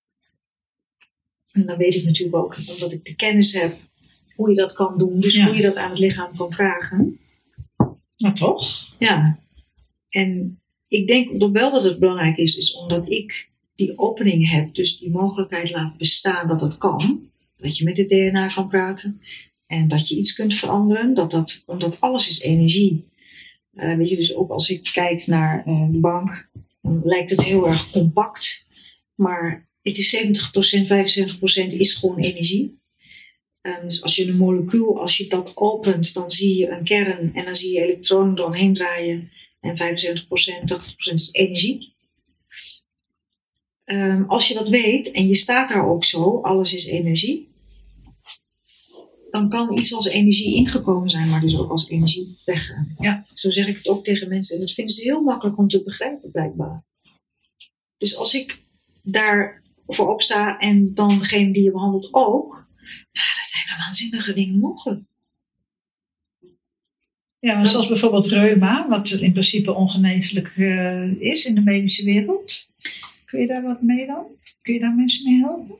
En dan weet ik natuurlijk ook, omdat ik de kennis heb, hoe je dat kan doen. Dus hoe je dat aan het lichaam kan vragen. Maar toch? Ja. En ik denk wel dat het belangrijk is, is omdat ik die opening heb, dus die mogelijkheid laat bestaan dat dat kan. Dat je met het DNA kan praten. En dat je iets kunt veranderen, dat dat, omdat alles is energie. Uh, weet je, dus ook als ik kijk naar uh, de bank, dan lijkt het heel erg compact. Maar het is 70%, 75% is gewoon energie. Um, dus als je een molecuul, als je dat opent, dan zie je een kern en dan zie je elektronen doorheen draaien. En 75%, 80% is energie. Um, als je dat weet en je staat daar ook zo, alles is energie, dan kan iets als energie ingekomen zijn, maar dus ook als energie weggaan. Ja. Zo zeg ik het ook tegen mensen. En dat vinden ze heel makkelijk om te begrijpen, blijkbaar. Dus als ik daar voor opsta en dan degene die je behandelt ook, nou, dan zijn er waanzinnige dingen mogelijk. Ja, zoals bijvoorbeeld reuma, wat in principe ongeneeslijk uh, is in de medische wereld. Kun je daar wat mee dan? Kun je daar mensen mee helpen?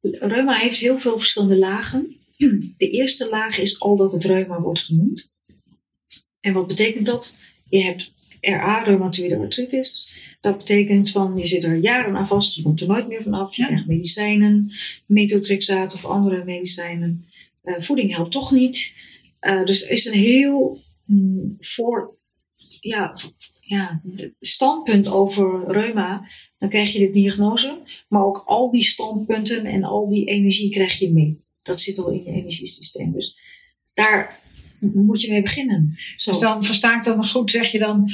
Reuma heeft heel veel verschillende lagen. [clears throat] De eerste laag is al dat het reuma wordt genoemd. En wat betekent dat? Je hebt RA, reumatoïde artritis. Dat betekent van je zit er jaren aan vast, je komt er nooit meer vanaf. Je krijgt medicijnen, methotrexaat of andere medicijnen. Uh, voeding helpt toch niet. Uh, dus er is een heel mm, voor, ja, ja, standpunt over reuma. Dan krijg je de diagnose, maar ook al die standpunten en al die energie krijg je mee. Dat zit al in je energiesysteem. Dus daar moet je mee beginnen. Zo. Dus dan versta ik dan nog goed, zeg je dan,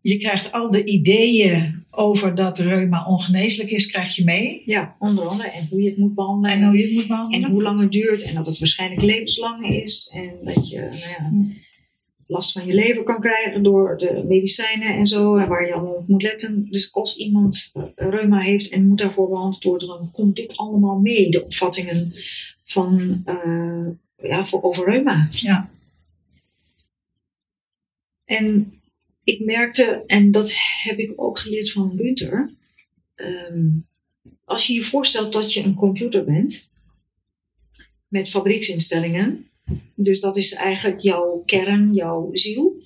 je krijgt al de ideeën over dat reuma ongeneeslijk is, krijg je mee. Ja, onder andere. En hoe je het moet behandelen. En hoe je het moet behandelen. En hoe lang het duurt. En dat het waarschijnlijk levenslang is. En dat je nou ja, Hm. Last van je lever kan krijgen door de medicijnen en zo. En waar je allemaal op moet letten. Dus als iemand reuma heeft en moet daarvoor behandeld worden, dan komt dit allemaal mee. De opvattingen van, eh, ja, voor, over reuma. Ja. En ik merkte, en dat heb ik ook geleerd van Gunther. ehm, als je je voorstelt dat je een computer bent met fabrieksinstellingen, dus dat is eigenlijk jouw kern, jouw ziel.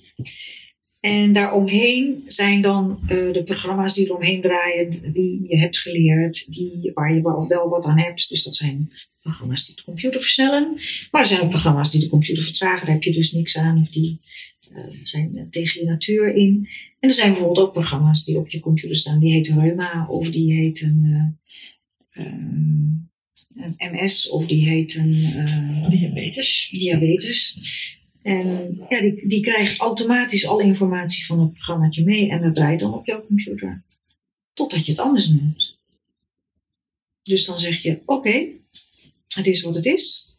En daaromheen zijn dan eh, de programma's die eromheen draaien, die je hebt geleerd, die, waar je wel, wel wat aan hebt. Dus dat zijn programma's die de computer versnellen. Maar er zijn ook programma's die de computer vertragen, daar heb je dus niks aan. Of die eh, zijn eh, tegen je natuur in. En er zijn bijvoorbeeld ook programma's die op je computer staan, die heten Reuma of die heten eh, ehm, MS of die heten eh, Diabetes. diabetes. En ja, die, die krijgt automatisch alle informatie van het programmaatje mee en dat draait dan op jouw computer. Totdat je het anders noemt. Dus dan zeg je, oké, het is wat het is.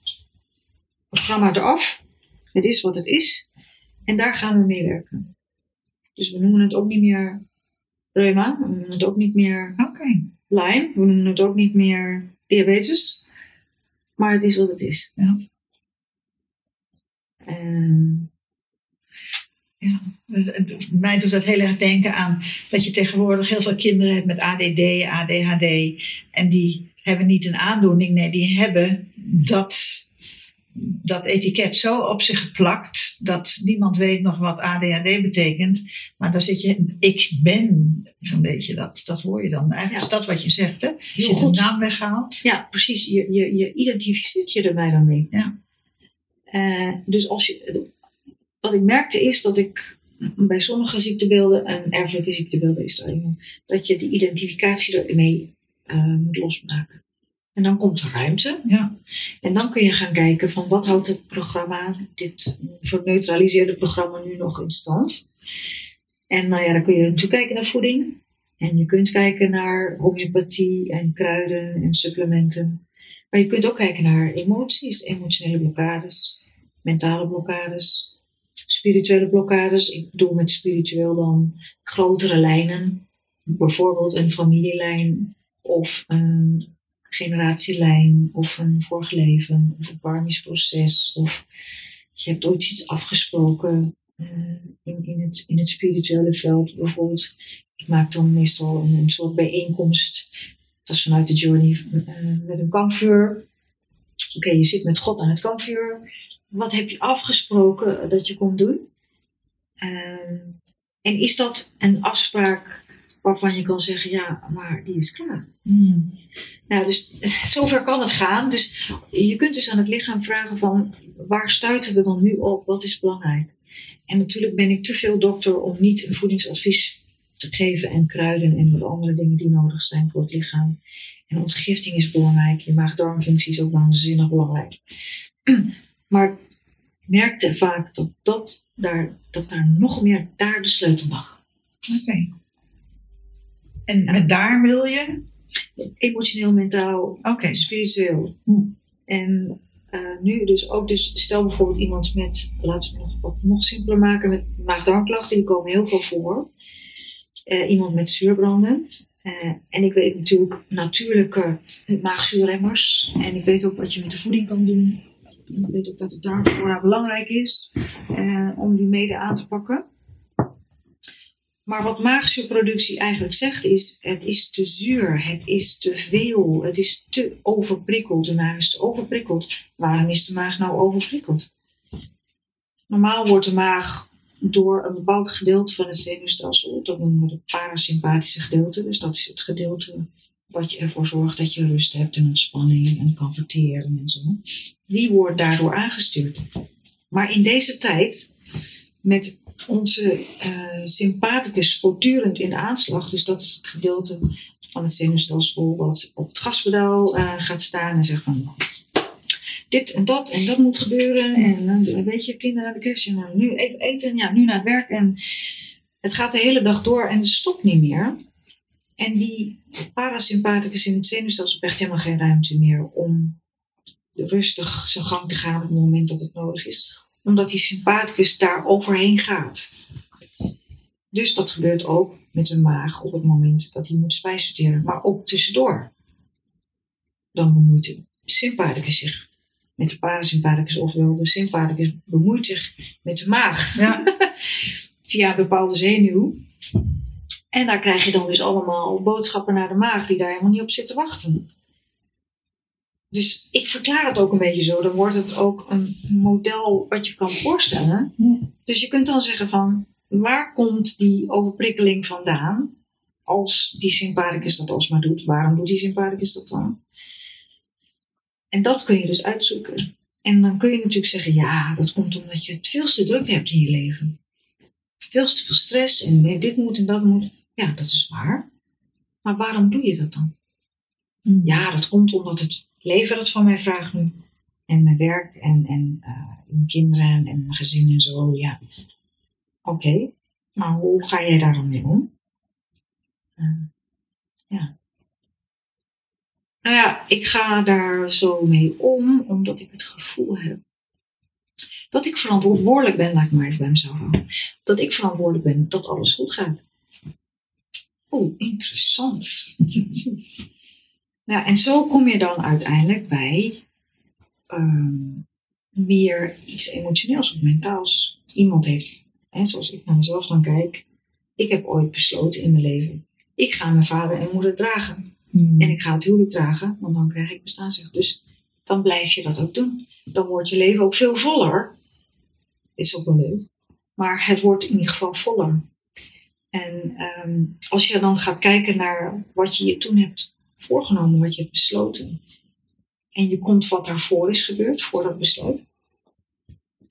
Programma eraf. Het is wat het is. En daar gaan we mee werken. Dus we noemen het ook niet meer reuma. We noemen het ook niet meer Oké. Lyme. We noemen het ook niet meer diabetes. Maar het is wat het is. Ja. Ehm, het- Mij doet dat heel erg denken aan dat je tegenwoordig heel veel kinderen hebt met ADD, ADHD. En die hebben niet een aandoening, nee, die hebben dat, dat etiket zo op zich geplakt dat niemand weet nog wat ADHD betekent. Maar dan zit je, ik ben, zo'n beetje, dat, dat hoor je dan. Eigenlijk Ja. is dat wat je zegt, hè? Als je de goed. naam weghaalt. ja, precies. Je, je, je identificeert je erbij dan mee. Ja. Eh, dus als je, wat ik merkte is dat ik bij sommige ziektebeelden, en erfelijke ziektebeelden is er een, dat je die identificatie ermee eh, moet losmaken. En dan komt ruimte. Ja. En dan kun je gaan kijken van wat houdt het programma, dit verneutraliseerde programma nu nog in stand. En nou ja, dan kun je natuurlijk kijken naar voeding. En je kunt kijken naar homeopathie en kruiden en supplementen. Maar je kunt ook kijken naar emoties, emotionele blokkades, mentale blokkades, spirituele blokkades. Ik bedoel met spiritueel dan grotere lijnen. Bijvoorbeeld een familielijn of een generatielijn of een vorig leven of een karmisch proces of je hebt ooit iets afgesproken eh, in, in, het, in het spirituele veld bijvoorbeeld. Ik maak dan meestal een, een soort bijeenkomst. Dat is vanuit de journey eh, met een kampvuur. Oké, je zit met God aan het kampvuur. Wat heb je afgesproken dat je komt doen? Ehm, en is dat een afspraak waarvan je kan zeggen, ja, maar die is klaar? Hmm. Nou, dus [laughs] zover kan het gaan. Dus je kunt dus aan het lichaam vragen van waar stuiten we dan nu op? Wat is belangrijk? En natuurlijk ben ik te veel dokter om niet een voedingsadvies te geven en kruiden en wat andere dingen die nodig zijn voor het lichaam. En ontgifting is belangrijk. Je maag-darmfunctie is ook waanzinnig belangrijk. [clears throat] Maar ik merkte vaak dat, dat, daar, dat daar nog meer daar de sleutel lag. Oké. En met daar wil je? Emotioneel, mentaal, Oké. spiritueel. Hm. En eh, nu dus ook, dus stel bijvoorbeeld iemand met, laten we nog wat nog simpeler maken, met maag-darmklachten, die komen heel veel voor. Eh, iemand met zuurbranden. Eh, en ik weet natuurlijk natuurlijke maagzuurremmers. En ik weet ook wat je met de voeding kan doen. En ik weet ook dat het daarvoor belangrijk is om die mede aan te pakken. Maar wat maagzuurproductie eigenlijk zegt is, het is te zuur, het is te veel, het is te overprikkeld. De maag is te overprikkeld. Waarom is de maag nou overprikkeld? Normaal wordt de maag door een bepaald gedeelte van het zenuwstelsel, dat noemen we het parasympathische gedeelte, dus dat is het gedeelte wat je ervoor zorgt dat je rust hebt en ontspanning en kan verteren en zo. Die wordt daardoor aangestuurd. Maar in deze tijd, met onze eh, sympathicus voortdurend in de aanslag. Dus dat is het gedeelte van het zenuwstelsel wat op het gaspedaal eh, gaat staan en zegt van dit en dat en dat moet gebeuren. En dan weet je, kinderen naar de en dan nu even eten, ja, nu naar het werk. En Het gaat de hele dag door en het stopt niet meer. En die parasympathicus in het zenuwstelsel krijgt helemaal geen ruimte meer om rustig zijn gang te gaan op het moment dat het nodig is. Omdat die sympathicus daar overheen gaat. Dus dat gebeurt ook met zijn maag op het moment dat hij moet spijsverteren. Maar ook tussendoor. Dan bemoeit de sympathicus zich met de parasympathicus. Ofwel de sympathicus bemoeit zich met de maag. Ja. [laughs] Via een bepaalde zenuw. En daar krijg je dan dus allemaal boodschappen naar de maag die daar helemaal niet op zitten wachten. Dus ik verklaar het ook een beetje zo. Dan wordt het ook een model wat je kan voorstellen. Ja. Dus je kunt dan zeggen van, waar komt die overprikkeling vandaan? Als die sympathicus dat alsmaar doet, waarom doet die sympathicus dat dan? En dat kun je dus uitzoeken. En dan kun je natuurlijk zeggen, ja, dat komt omdat je het veel te druk hebt in je leven. Veel te veel stress en dit moet en dat moet. Ja, dat is waar. Maar waarom doe je dat dan? Ja, dat komt omdat het leven dat van mij vraagt nu. En mijn werk en, en eh, mijn kinderen en mijn gezin en zo. Ja, oké. Maar hoe ga jij daar dan mee om? Eh, ja. Nou ja, ik ga daar zo mee om, omdat ik het gevoel heb dat ik verantwoordelijk ben, laat ik maar even bij mezelf houden. Dat ik verantwoordelijk ben dat alles goed gaat. Oeh, interessant. [laughs] nou, en zo kom je dan uiteindelijk bij ehm, meer iets emotioneels of mentaals. Iemand heeft, hè, zoals ik naar mezelf dan kijk, ik heb ooit besloten in mijn leven, ik ga mijn vader en moeder dragen. Hmm. En ik ga het huwelijk dragen, want dan krijg ik bestaansrecht. Dus dan blijf je dat ook doen. Dan wordt je leven ook veel voller. Is ook wel leuk. Maar het wordt in ieder geval voller. En ehm, als je dan gaat kijken naar wat je je toen hebt voorgenomen, wat je hebt besloten. En je komt wat daarvoor is gebeurd, voor dat besluit.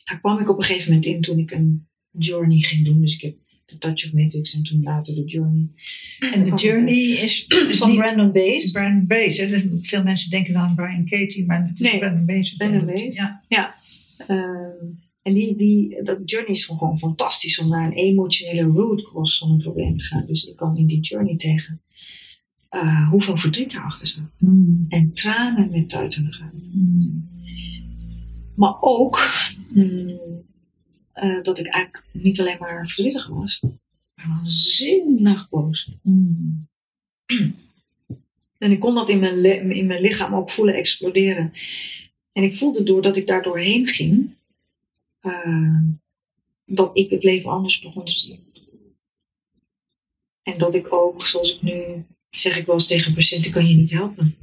Daar kwam ik op een gegeven moment in toen ik een journey ging doen. Dus ik heb de Touch of Matrix en toen later de journey. En de journey is, is [clears throat] van Brandon Bays. Brandon Bays. Hè? Dus veel mensen denken dan aan Brian Katie, maar het is Nee, Brandon Bays. Brandon Bays. Ja. Ja. Ehm, en die, die, dat journey is gewoon fantastisch om naar een emotionele root cause van een probleem te gaan. Dus ik kwam in die journey tegen eh, hoeveel verdriet daarachter zat. Hmm. En tranen met tuiten gaan. Hmm. Maar ook mm, eh, dat ik eigenlijk niet alleen maar verdrietig was, maar waanzinnig boos. En ik kon dat in mijn, in mijn lichaam ook voelen exploderen. En ik voelde doordat ik daar doorheen ging, eh, dat ik het leven anders begon te zien. En dat ik ook, zoals ik nu zeg ik wel eens tegen patiënten, kan je niet helpen.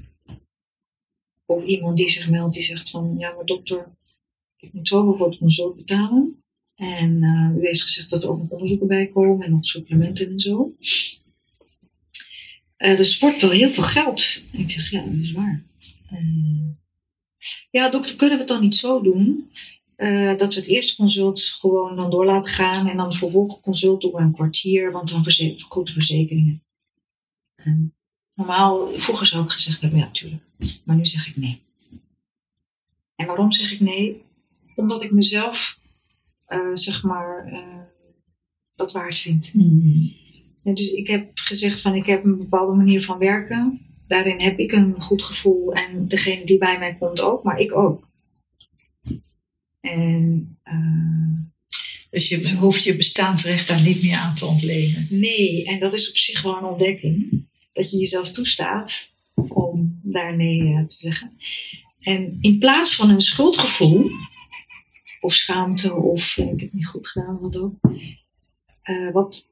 Of iemand die zich meldt, die zegt van, ja maar dokter, ik moet zoveel voor het consult betalen. En eh, u heeft gezegd dat er ook nog onderzoeken bij komen en nog supplementen en zo. Het wordt wel heel veel geld. Ik zeg, ja, dat is waar. Eh, ja, dokter, kunnen we het dan niet zo doen? dat we het eerste consult gewoon dan door laten gaan en dan het vervolgende consult doen we een kwartier, want dan verze- vergoeden verzekeringen. En normaal, vroeger zou ik gezegd hebben, ja, natuurlijk. Maar nu zeg ik nee. En waarom zeg ik nee? Omdat ik mezelf, eh, zeg maar, eh, dat waard vind. Hmm. Ja, dus ik heb gezegd van ik heb een bepaalde manier van werken. Daarin heb ik een goed gevoel en degene die bij mij komt ook, maar ik ook. En eh, Dus je hoeft je bestaansrecht daar niet meer aan te ontlenen. nee, en dat is op zich wel een ontdekking. Dat je jezelf toestaat om daar nee eh, te zeggen. En in plaats van een schuldgevoel, of schaamte, of eh, ik heb het niet goed gedaan, wat ook. eh, wat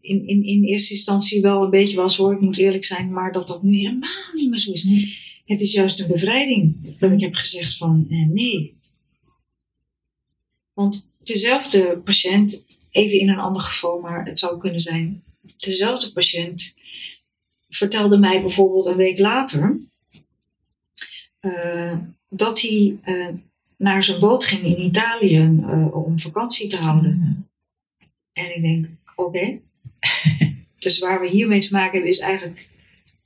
in, in, in eerste instantie wel een beetje was hoor, ik moet eerlijk zijn, maar dat dat nu helemaal niet meer zo is. Het is juist een bevrijding dat ik heb gezegd van nee. Want dezelfde patiënt, even in een ander geval, maar het zou kunnen zijn, dezelfde patiënt vertelde mij bijvoorbeeld een week later eh, dat hij eh, naar zijn boot ging in Italië eh, om vakantie te houden. En ik denk, oké. [laughs] dus waar we hiermee te maken hebben is eigenlijk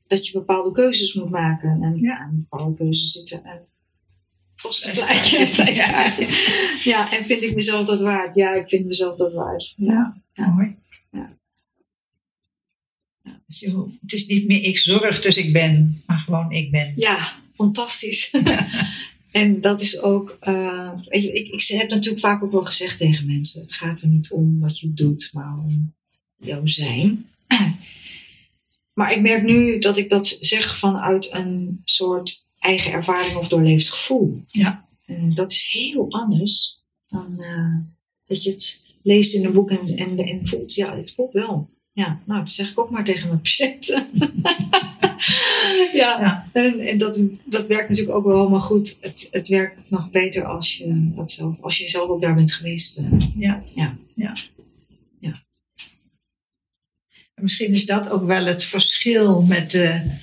dat je bepaalde keuzes moet maken. En Ja. aan bepaalde keuzes zitten een vaste Vast plaatje. [laughs] plaatje. ja, en vind ik mezelf dat waard? Ja, ik vind mezelf dat waard. Ja, mooi. Dus je het is niet meer ik zorg, dus ik ben, maar gewoon ik ben. Ja, fantastisch. [laughs] en dat is ook, eh, ik, ik heb natuurlijk vaak ook wel gezegd tegen mensen: het gaat er niet om wat je doet, maar om jouw zijn. [clears throat] maar ik merk nu dat ik dat zeg vanuit een soort eigen ervaring of doorleefd gevoel. Ja. En dat is heel anders dan eh, dat je het leest in een boek en, en, en voelt, ja, het klopt wel. Ja, nou, dat zeg ik ook maar tegen mijn patiënten. [laughs] ja, Ja. en, en dat, dat werkt natuurlijk ook wel helemaal goed. Het, het werkt nog beter als je, dat zelf, als je zelf ook daar bent geweest. eh. Ja. Ja. ja. Ja. En Misschien is dat ook wel het verschil met de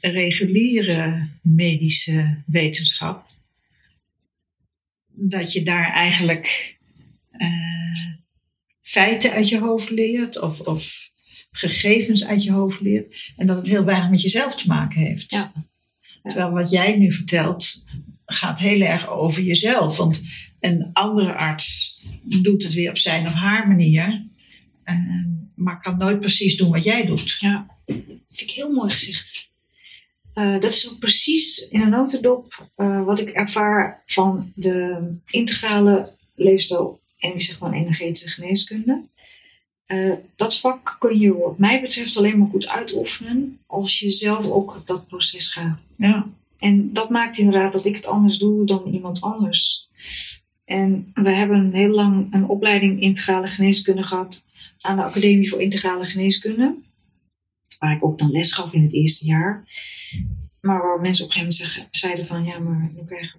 reguliere medische wetenschap. Dat je daar eigenlijk eh, feiten uit je hoofd leert of, of gegevens uit je hoofd leert. En dat het heel weinig met jezelf te maken heeft. Ja. Terwijl wat jij nu vertelt gaat heel erg over jezelf. Want een andere arts doet het weer op zijn of haar manier. eh, maar kan nooit precies doen wat jij doet. Ja, vind ik heel mooi gezegd. Eh, dat is ook precies in een notendop eh, wat ik ervaar van de integrale leefstijl en ik zeg gewoon energetische geneeskunde. Eh, dat vak kun je wat mij betreft alleen maar goed uitoefenen als je zelf ook dat proces gaat. Ja, En dat maakt inderdaad dat ik het anders doe dan iemand anders. En we hebben heel lang een opleiding integrale geneeskunde gehad aan de Academie voor Integrale Geneeskunde. Waar ik ook dan les gaf in het eerste jaar. Maar waar mensen op een gegeven moment zeiden van ja, maar we krijgen,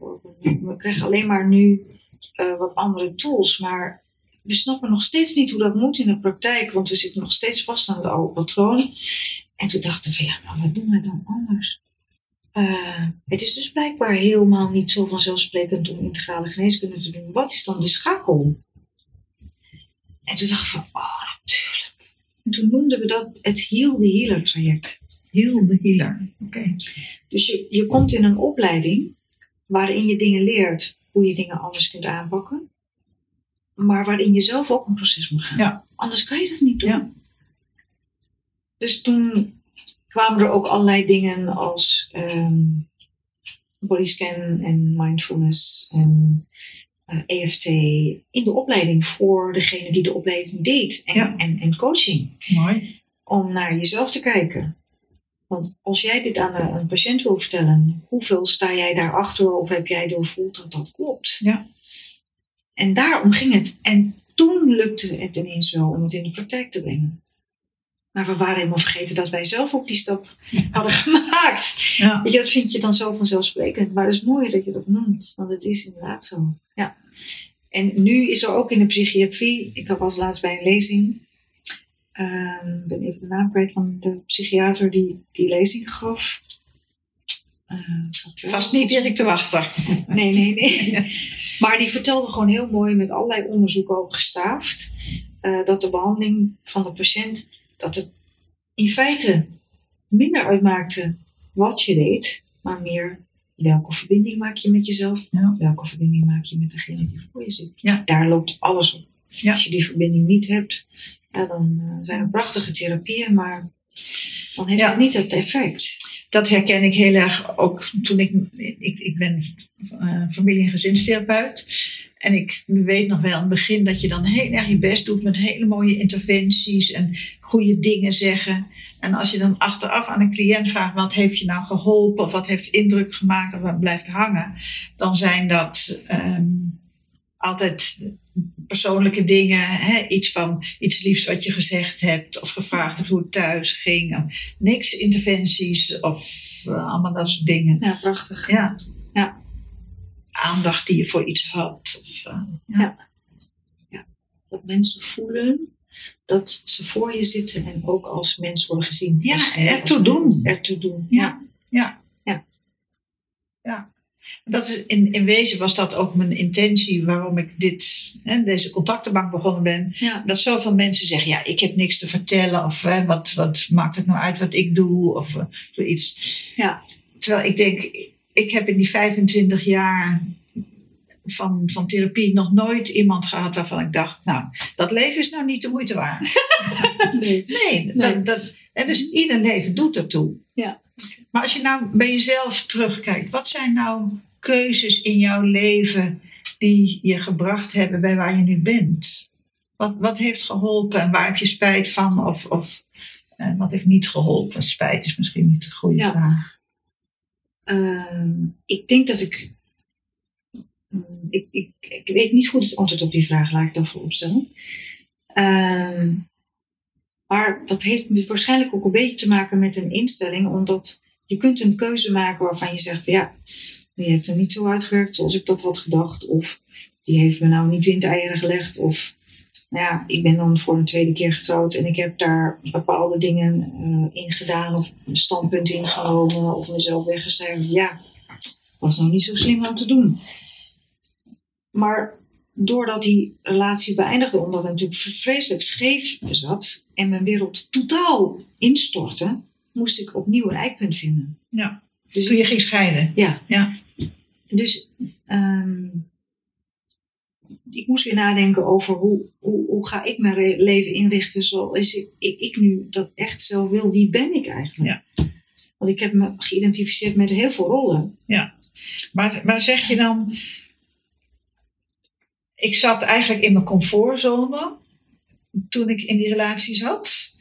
we krijgen alleen maar nu eh, wat andere tools. Maar we snappen nog steeds niet hoe dat moet in de praktijk, want we zitten nog steeds vast aan het oude patroon. En toen dachten we ja, maar wat doen we dan anders? Eh, het is dus blijkbaar helemaal niet zo vanzelfsprekend om integrale geneeskunde te doen. Wat is dan de schakel? En toen dacht ik van, oh, natuurlijk. En toen noemden we dat het Heal the Healer traject. heel de healer. Oké. Dus je, je komt in een opleiding waarin je dingen leert hoe je dingen anders kunt aanpakken. Maar waarin je zelf ook een proces moet gaan. Ja. Anders kan je dat niet doen. Ja. Dus toen kwamen er ook allerlei dingen als ehm bodyscan en mindfulness en eh, EFT in de opleiding voor degene die de opleiding deed. En, Ja. en, en coaching Mooi. om naar jezelf te kijken. Want als jij dit aan een, patiënt wil vertellen, hoeveel sta jij daarachter of heb jij doorvoeld dat dat klopt? Ja. En daarom ging het. En toen lukte het ineens wel om het in de praktijk te brengen. Maar we waren helemaal vergeten dat wij zelf ook die stap hadden gemaakt. Ja. Weet je, dat vind je dan zo vanzelfsprekend. Maar het is mooi dat je dat noemt, want het is inderdaad zo. Ja. En nu is er ook in de psychiatrie, ik was laatst bij een lezing, ik ben even de naam kwijt van de psychiater die die lezing gaf. Eh, Vast niet Dirk de Wachter. [laughs] Nee, nee, nee. Maar die vertelde gewoon heel mooi met allerlei onderzoeken ook gestaafd. eh, dat de behandeling van de patiënt, dat het in feite minder uitmaakte wat je deed, maar meer welke verbinding maak je met jezelf, Ja. welke verbinding maak je met degene die voor je zit. Ja. Daar loopt alles op. Ja. Als je die verbinding niet hebt, ja, dan eh, zijn er prachtige therapieën, maar dan heeft Ja. het niet het effect. Dat herken ik heel erg ook toen ik, ik, ik ben eh, familie- en gezinstherapeut. En ik weet nog wel in het begin dat je dan heel erg je best doet met hele mooie interventies en goede dingen zeggen. En als je dan achteraf aan een cliënt vraagt wat heeft je nou geholpen of wat heeft indruk gemaakt of wat blijft hangen, dan zijn dat ehm, altijd persoonlijke dingen. Hè? Iets van iets liefs wat je gezegd hebt of gevraagd hebt hoe het thuis ging. Niks interventies of eh, allemaal dat soort dingen. Ja, prachtig. Ja. Ja. Aandacht die je voor iets had. Of, eh, dat mensen voelen dat ze voor je zitten en ook als mens worden gezien. Ja, ertoe doen. Ertoe doen. Ja. Ja. Dat is in, in wezen was dat ook mijn intentie waarom ik dit, hè, deze contactenbank begonnen ben. Ja. Dat zoveel mensen zeggen, ja, ik heb niks te vertellen. Of hè, wat, wat maakt het nou uit wat ik doe? Of eh, zoiets. Ja. Terwijl ik denk, ik heb in die 25 jaar van, van therapie nog nooit iemand gehad waarvan ik dacht, nou, dat leven is nou niet de moeite waard. [laughs] Nee. Nee, Nee. Dat, dat, En dus ieder leven doet ertoe. Ja. Maar als je nou bij jezelf terugkijkt, wat zijn nou keuzes in jouw leven die je gebracht hebben bij waar je nu bent? Wat, wat heeft geholpen en waar heb je spijt van? Of, of eh, wat heeft niet geholpen? Spijt is misschien niet de goede Ja. vraag. Ehm, ik denk dat ik, mm, ik, ik. Ik weet niet goed het antwoord op die vraag, laat ik dat vooropstellen. Ehm maar dat heeft waarschijnlijk ook een beetje te maken met een instelling, omdat je kunt een keuze maken waarvan je zegt: ja, die heeft er niet zo uitgewerkt zoals ik dat had gedacht, of die heeft me nou niet windeieren gelegd, of nou ja, ik ben dan voor een tweede keer getrouwd en ik heb daar bepaalde dingen eh, in gedaan of een standpunt ingenomen of mezelf weggeschreven. Ja, was nou niet zo slim om te doen. Maar doordat die relatie beëindigde, omdat het natuurlijk vreselijk scheef zat en mijn wereld totaal instortte, moest ik opnieuw een eikpunt vinden. Ja. Dus Toen je ging scheiden. ja. Ja. Dus ehm, ik moest weer nadenken over hoe, hoe, hoe ga ik mijn leven inrichten zoals ik, ik, ik nu dat echt zelf wil. Wie ben ik eigenlijk? Ja. Want ik heb me geïdentificeerd met heel veel rollen. Maar, maar zeg je dan, ik zat eigenlijk in mijn comfortzone toen ik in die relatie zat.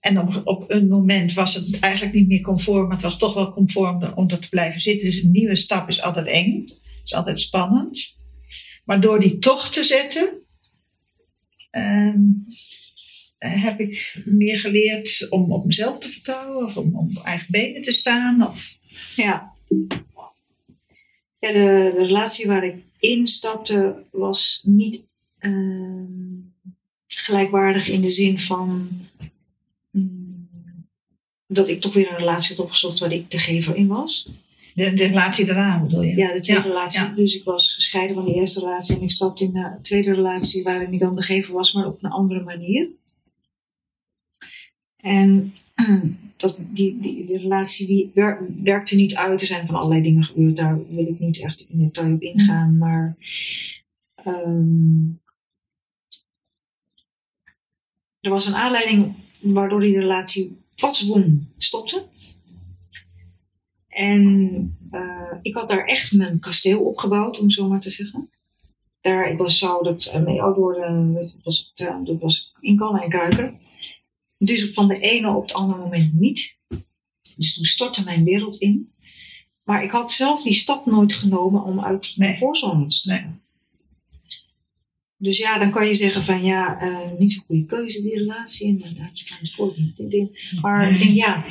En op, op een moment was het eigenlijk niet meer conform, maar het was toch wel conform om er te blijven zitten. Dus een nieuwe stap is altijd eng, is altijd spannend. Maar door die toch te zetten, ehm, heb ik meer geleerd om op mezelf te vertrouwen, of om op eigen benen te staan. Of, Ja. Ja, de, de relatie waar ik instapte was niet ehm, gelijkwaardig in de zin van mm, dat ik toch weer een relatie had opgezocht waar ik de gever in was. de, de relatie daarna bedoel je? Ja, de tweede Ja, relatie. ja. Dus ik was gescheiden van de eerste relatie en ik stapte in de tweede relatie waarin ik dan de gever was, maar op een andere manier. En [clears throat] dat, die, die, die relatie die wer- werkte niet uit. Er zijn van allerlei dingen gebeurd. Daar wil ik niet echt in detail op ingaan. Maar ehm, er was een aanleiding waardoor die relatie patsboom stopte. En eh, ik had daar echt mijn kasteel opgebouwd, om zo maar te zeggen. Daar, ik was, zou dat eh, mee oud worden, dat was, eh, dat was in kannen en kruiken. Dus van de ene op het andere moment niet. Dus toen stortte mijn wereld in. Maar ik had zelf die stap nooit genomen om uit die Nee. voorzone te stappen. Nee. Dus ja, dan kan je zeggen van ja, eh, niet zo'n goede keuze die relatie. En dan had je van tevoren dit, dit. Maar ik denk ja,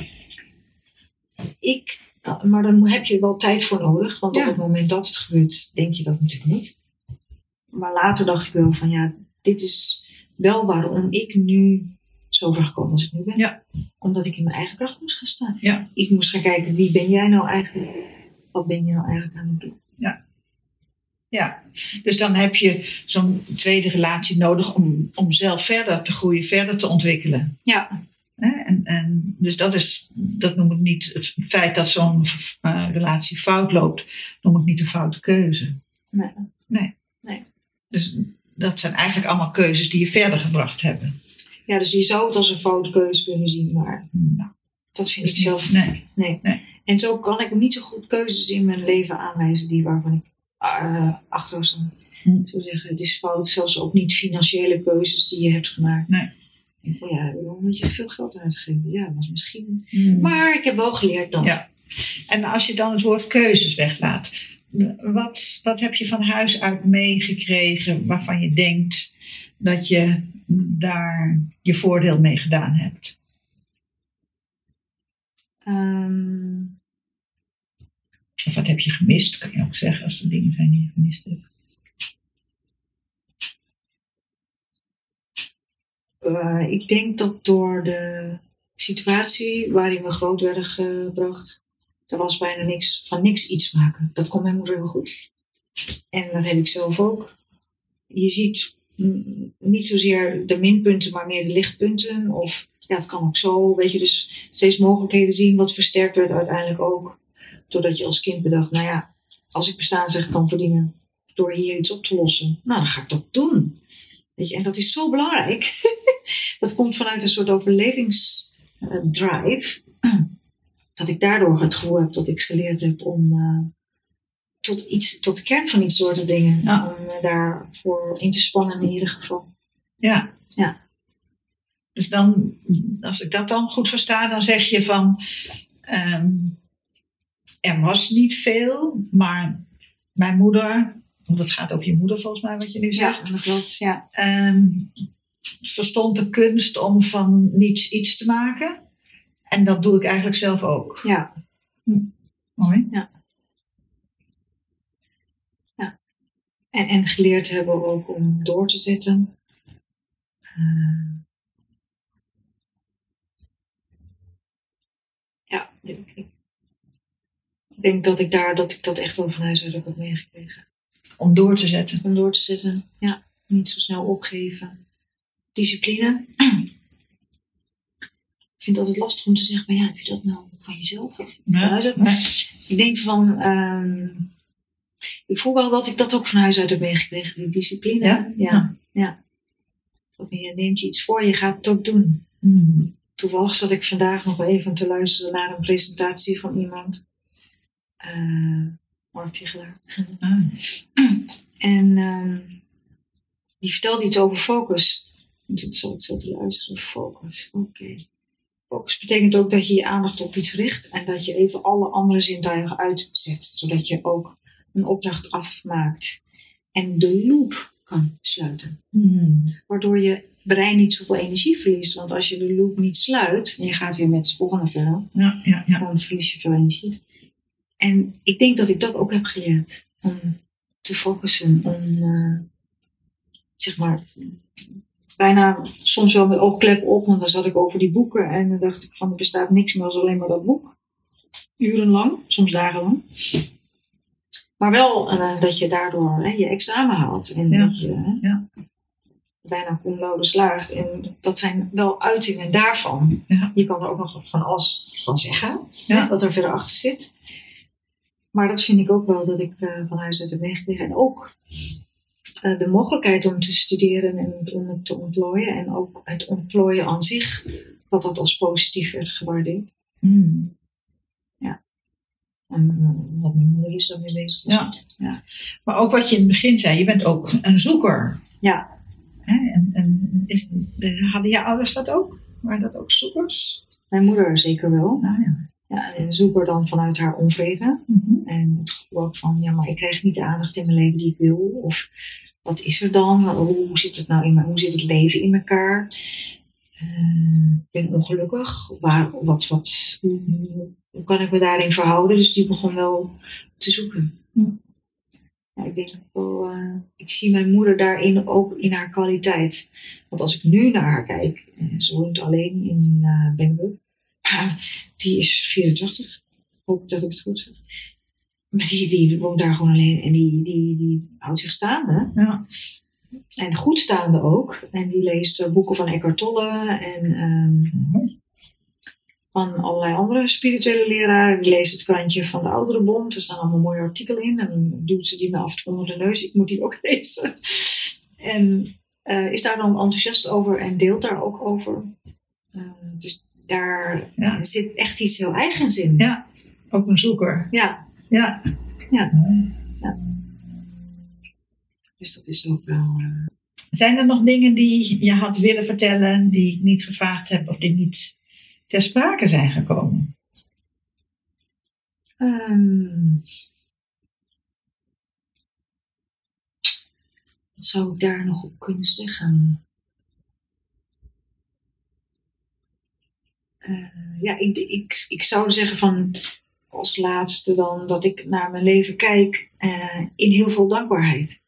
ik, maar dan heb je wel tijd voor nodig. Want Ja. op het moment dat het gebeurt, denk je dat natuurlijk niet. Maar later dacht ik wel van ja, dit is wel waarom ik nu zo ver gekomen als ik nu ben. Ja. Omdat ik in mijn eigen kracht moest gaan staan. Ja. Ik moest gaan kijken, wie ben jij nou eigenlijk? Wat ben je nou eigenlijk aan het doen? Ja, dus dan heb je zo'n tweede relatie nodig om, om zelf verder te groeien, verder te ontwikkelen. Ja? En, en, dus dat, is, dat noem ik niet het feit dat zo'n eh, relatie fout loopt, noem ik niet een foute keuze. nee. Nee. Nee. Dus dat zijn eigenlijk allemaal keuzes die je verder gebracht hebben. Ja, dus je zou het als een foute keuze kunnen zien, maar Nou, dat vind ik zelf Nee. Nee. Nee. En zo kan ik niet zo goed keuzes in mijn leven aanwijzen die waarvan ik uh, achter sta. Hm. Zo zeggen, het is fout, zelfs ook niet financiële keuzes die je hebt gemaakt. Nee. Ja, waarom moet je veel geld uitgeven? Ja, was misschien. Hmm. Maar ik heb wel geleerd dat. Ja. En als je dan het woord keuzes weglaat, wat, wat heb je van huis uit meegekregen waarvan je denkt dat je daar je voordeel mee gedaan hebt? Ehm, Of wat heb je gemist, kan je ook zeggen, als er dingen zijn die je gemist hebt. eh, ik denk dat door de situatie waarin we groot werden gebracht, er was bijna niks van niks iets maken. Dat kon mijn moeder heel goed. En dat heb ik zelf ook. Je ziet niet zozeer de minpunten, maar meer de lichtpunten. Of ja, het kan ook zo. Weet je, dus steeds mogelijkheden zien, wat versterkt werd uiteindelijk ook. Doordat je als kind bedacht, nou ja, als ik bestaansrecht kan verdienen door hier iets op te lossen, nou dan ga ik dat doen. Weet je, en dat is zo belangrijk. [laughs] dat komt vanuit een soort overlevings. eh, eh, drive, [clears throat] dat ik daardoor het gevoel heb dat ik geleerd heb om eh, tot, iets, tot de kern van iets door te dingen. Ja. Om me daarvoor in te spannen in ieder geval. Ja. Ja. Dus dan, als ik dat dan goed versta, dan zeg je van, ehm, er was niet veel, maar mijn moeder, want het gaat over je moeder volgens mij wat je nu zegt, Ja, dat klopt. Ja. ehm, verstond de kunst om van niets iets te maken. En dat doe ik eigenlijk zelf ook. ja. Mooi. En, en geleerd hebben ook om door te zetten. Eh, ja, ik, denk dat ik daar dat ik dat echt wel van huis uit ook heb meegekregen. Om door te zetten. Om door te zetten, ja, niet zo snel opgeven. Discipline. Ik vind het altijd lastig om te zeggen, maar ja, heb je dat nou van jezelf? Of? Nee. Ik denk van, ehm, ik voel wel dat ik dat ook van huis uit heb meegekregen, die discipline. Ja? ja. ja. Je neemt je iets voor, je gaat het ook doen. Hmm. Toevallig zat ik vandaag nog even te luisteren naar een presentatie van iemand. eh Mark Tichelaar. Ah. En ehm, die vertelde iets over focus. En toen zat ik zo te luisteren. Focus, oké. Focus betekent ook dat je je aandacht op iets richt. En dat je even alle andere zintuigen uitzet. Zodat je ook een opdracht afmaakt. En de loop kan sluiten. Hmm. Waardoor je brein niet zoveel energie verliest. Want als je de loop niet sluit. En je gaat weer met het volgende verder. Ja, ja, ja. Dan verlies je veel energie. En ik denk dat ik dat ook heb geleerd. Om te focussen. Om, eh, zeg maar, bijna soms wel met oogklep op. Want dan zat ik over die boeken. En dan dacht ik van, er bestaat niks meer als alleen maar dat boek. Urenlang, soms dagenlang. Maar wel eh, dat je daardoor hè, je examen haalt. En Ja. dat je Ja. bijna cum laude slaagt. En dat zijn wel uitingen daarvan. Ja. Je kan er ook nog van alles van zeggen wat er verder achter zit. Maar dat vind ik ook wel dat ik eh, van huis uit heb meegekregen. En ook eh, de mogelijkheid om te studeren en om het te ontplooien. En ook het ontplooien aan zich, dat dat als positief werd gewaardeerd. Hmm. En wat mijn moeder is dan mee bezig was. Ja. Maar ook wat je in het begin zei, je bent ook een zoeker. Ja. Hè? En, en is, hadden je ouders dat ook? Waren dat ook zoekers? Mijn moeder zeker wel. Nou ja. Ja, en een zoeker dan vanuit haar onvrede. Mhm. En het gevoel ook van, ja, maar ik krijg niet de aandacht in mijn leven die ik wil. Of wat is er dan? Hoe zit het nou in mijn, hoe zit het leven in elkaar? Eh, ik ben ongelukkig. Waar, wat, wat, hoe, hoe kan ik me daarin verhouden? Dus die begon wel te zoeken. Hm. Ja, ik denk wel, eh, ik zie mijn moeder daarin ook in haar kwaliteit. Want als ik nu naar haar kijk, eh, ze woont alleen in uh. Die is 84. Ik hoop dat ik het goed zeg. Maar die, die woont daar gewoon alleen en die, die, die houdt zich staande. Ja. En goed staande ook. En die leest boeken van Eckhart Tolle en ehm, van allerlei andere spirituele leraren. Die leest het krantje van de Oudere Bond. Er staan allemaal mooie artikelen in. En dan duwt ze die me af en toe onder de neus. Ik moet die ook [laughs] lezen. En eh, is daar dan enthousiast over en deelt daar ook over. Eh, dus daar Ja. zit echt iets heel eigens in. Ja. Ook een zoeker. ja. Ja. Ja. Dus dat is ook wel. eh, Zijn er nog dingen die je had willen vertellen, die ik niet gevraagd heb of die niet ter sprake zijn gekomen? Ehm, wat zou ik daar nog op kunnen zeggen? Eh, ja, ik, ik, ik zou zeggen van als laatste dan dat ik naar mijn leven kijk eh, in heel veel dankbaarheid.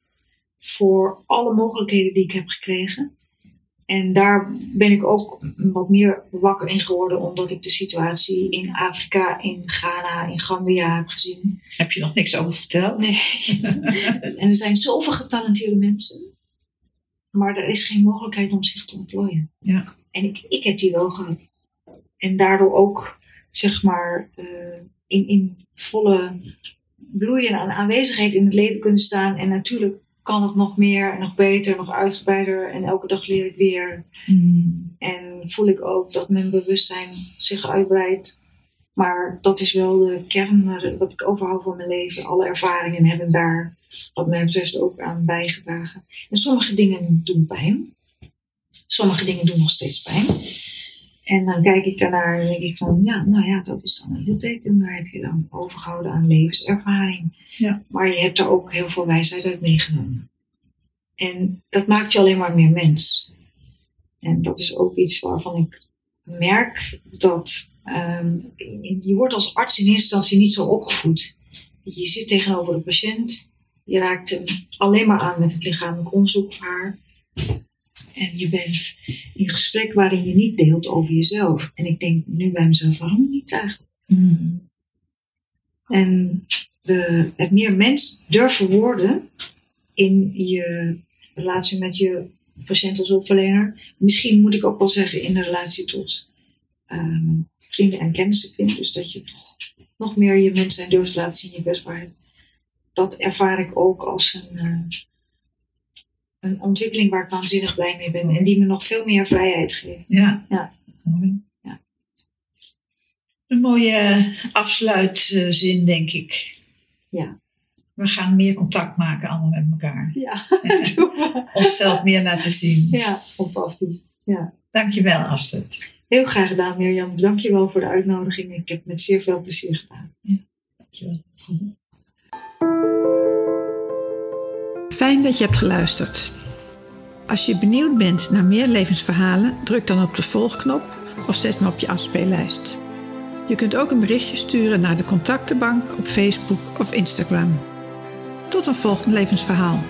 Voor alle mogelijkheden die ik heb gekregen. En daar ben ik ook wat meer wakker in geworden, omdat ik de situatie in Afrika, in Ghana, in Gambia heb gezien. Heb je nog niks over verteld? Nee. [laughs] en er zijn zoveel getalenteerde mensen, maar er is geen mogelijkheid om zich te ontplooien. Ja. En ik, ik heb die wel gehad. En daardoor ook, zeg maar, eh, in, in volle bloei en aan- aanwezigheid in het leven kunnen staan. En natuurlijk kan het nog meer nog beter, nog uitgebreider. En elke dag leer ik weer. Mm. En voel ik ook dat mijn bewustzijn zich uitbreidt. Maar dat is wel de kern waar- wat ik overhoud van mijn leven. Alle ervaringen hebben daar, wat mij betreft, ook aan bijgedragen. En sommige dingen doen pijn. Sommige dingen doen nog steeds pijn. En dan kijk ik daarnaar en denk ik van, ja, nou ja, dat is dan een litteken. Daar heb je dan overgehouden aan levenservaring. Ja. Maar je hebt er ook heel veel wijsheid uit meegenomen. En dat maakt je alleen maar meer mens. En dat is ook iets waarvan ik merk dat ehm, je wordt als arts in eerste instantie niet zo opgevoed. Je zit tegenover de patiënt, je raakt hem alleen maar aan met het lichamelijk onderzoek of haar. En je bent in gesprek waarin je niet deelt over jezelf. En ik denk nu bij mezelf, waarom niet eigenlijk? Mm. En de, het meer mens durven worden in je relatie met je patiënt als hulpverlener. Misschien moet ik ook wel zeggen in de relatie tot ehm, vrienden en kennissenkring. Dus dat je toch nog meer je mens zijn durft te laten zien, je kwetsbaarheid. Dat ervaar ik ook als een, eh, een ontwikkeling waar ik waanzinnig blij mee ben. En die me nog veel meer vrijheid geeft. Ja. Ja. Mooi. Ja. Een mooie afsluitzin, denk ik. Ja. We gaan meer contact maken allemaal met elkaar. Ja. [laughs] [laughs] Onszelf meer laten zien. ja fantastisch. Ja. Dankjewel, Astrid. Heel graag gedaan, Mirjam. Dank je wel voor de uitnodiging. Ik heb het met zeer veel plezier gedaan. Dankjewel. Fijn dat je hebt geluisterd. Als je benieuwd bent naar meer levensverhalen, druk dan op de volgknop of zet me op je afspeellijst. Je kunt ook een berichtje sturen naar de contactenbank op Facebook of Instagram. Tot een volgend levensverhaal.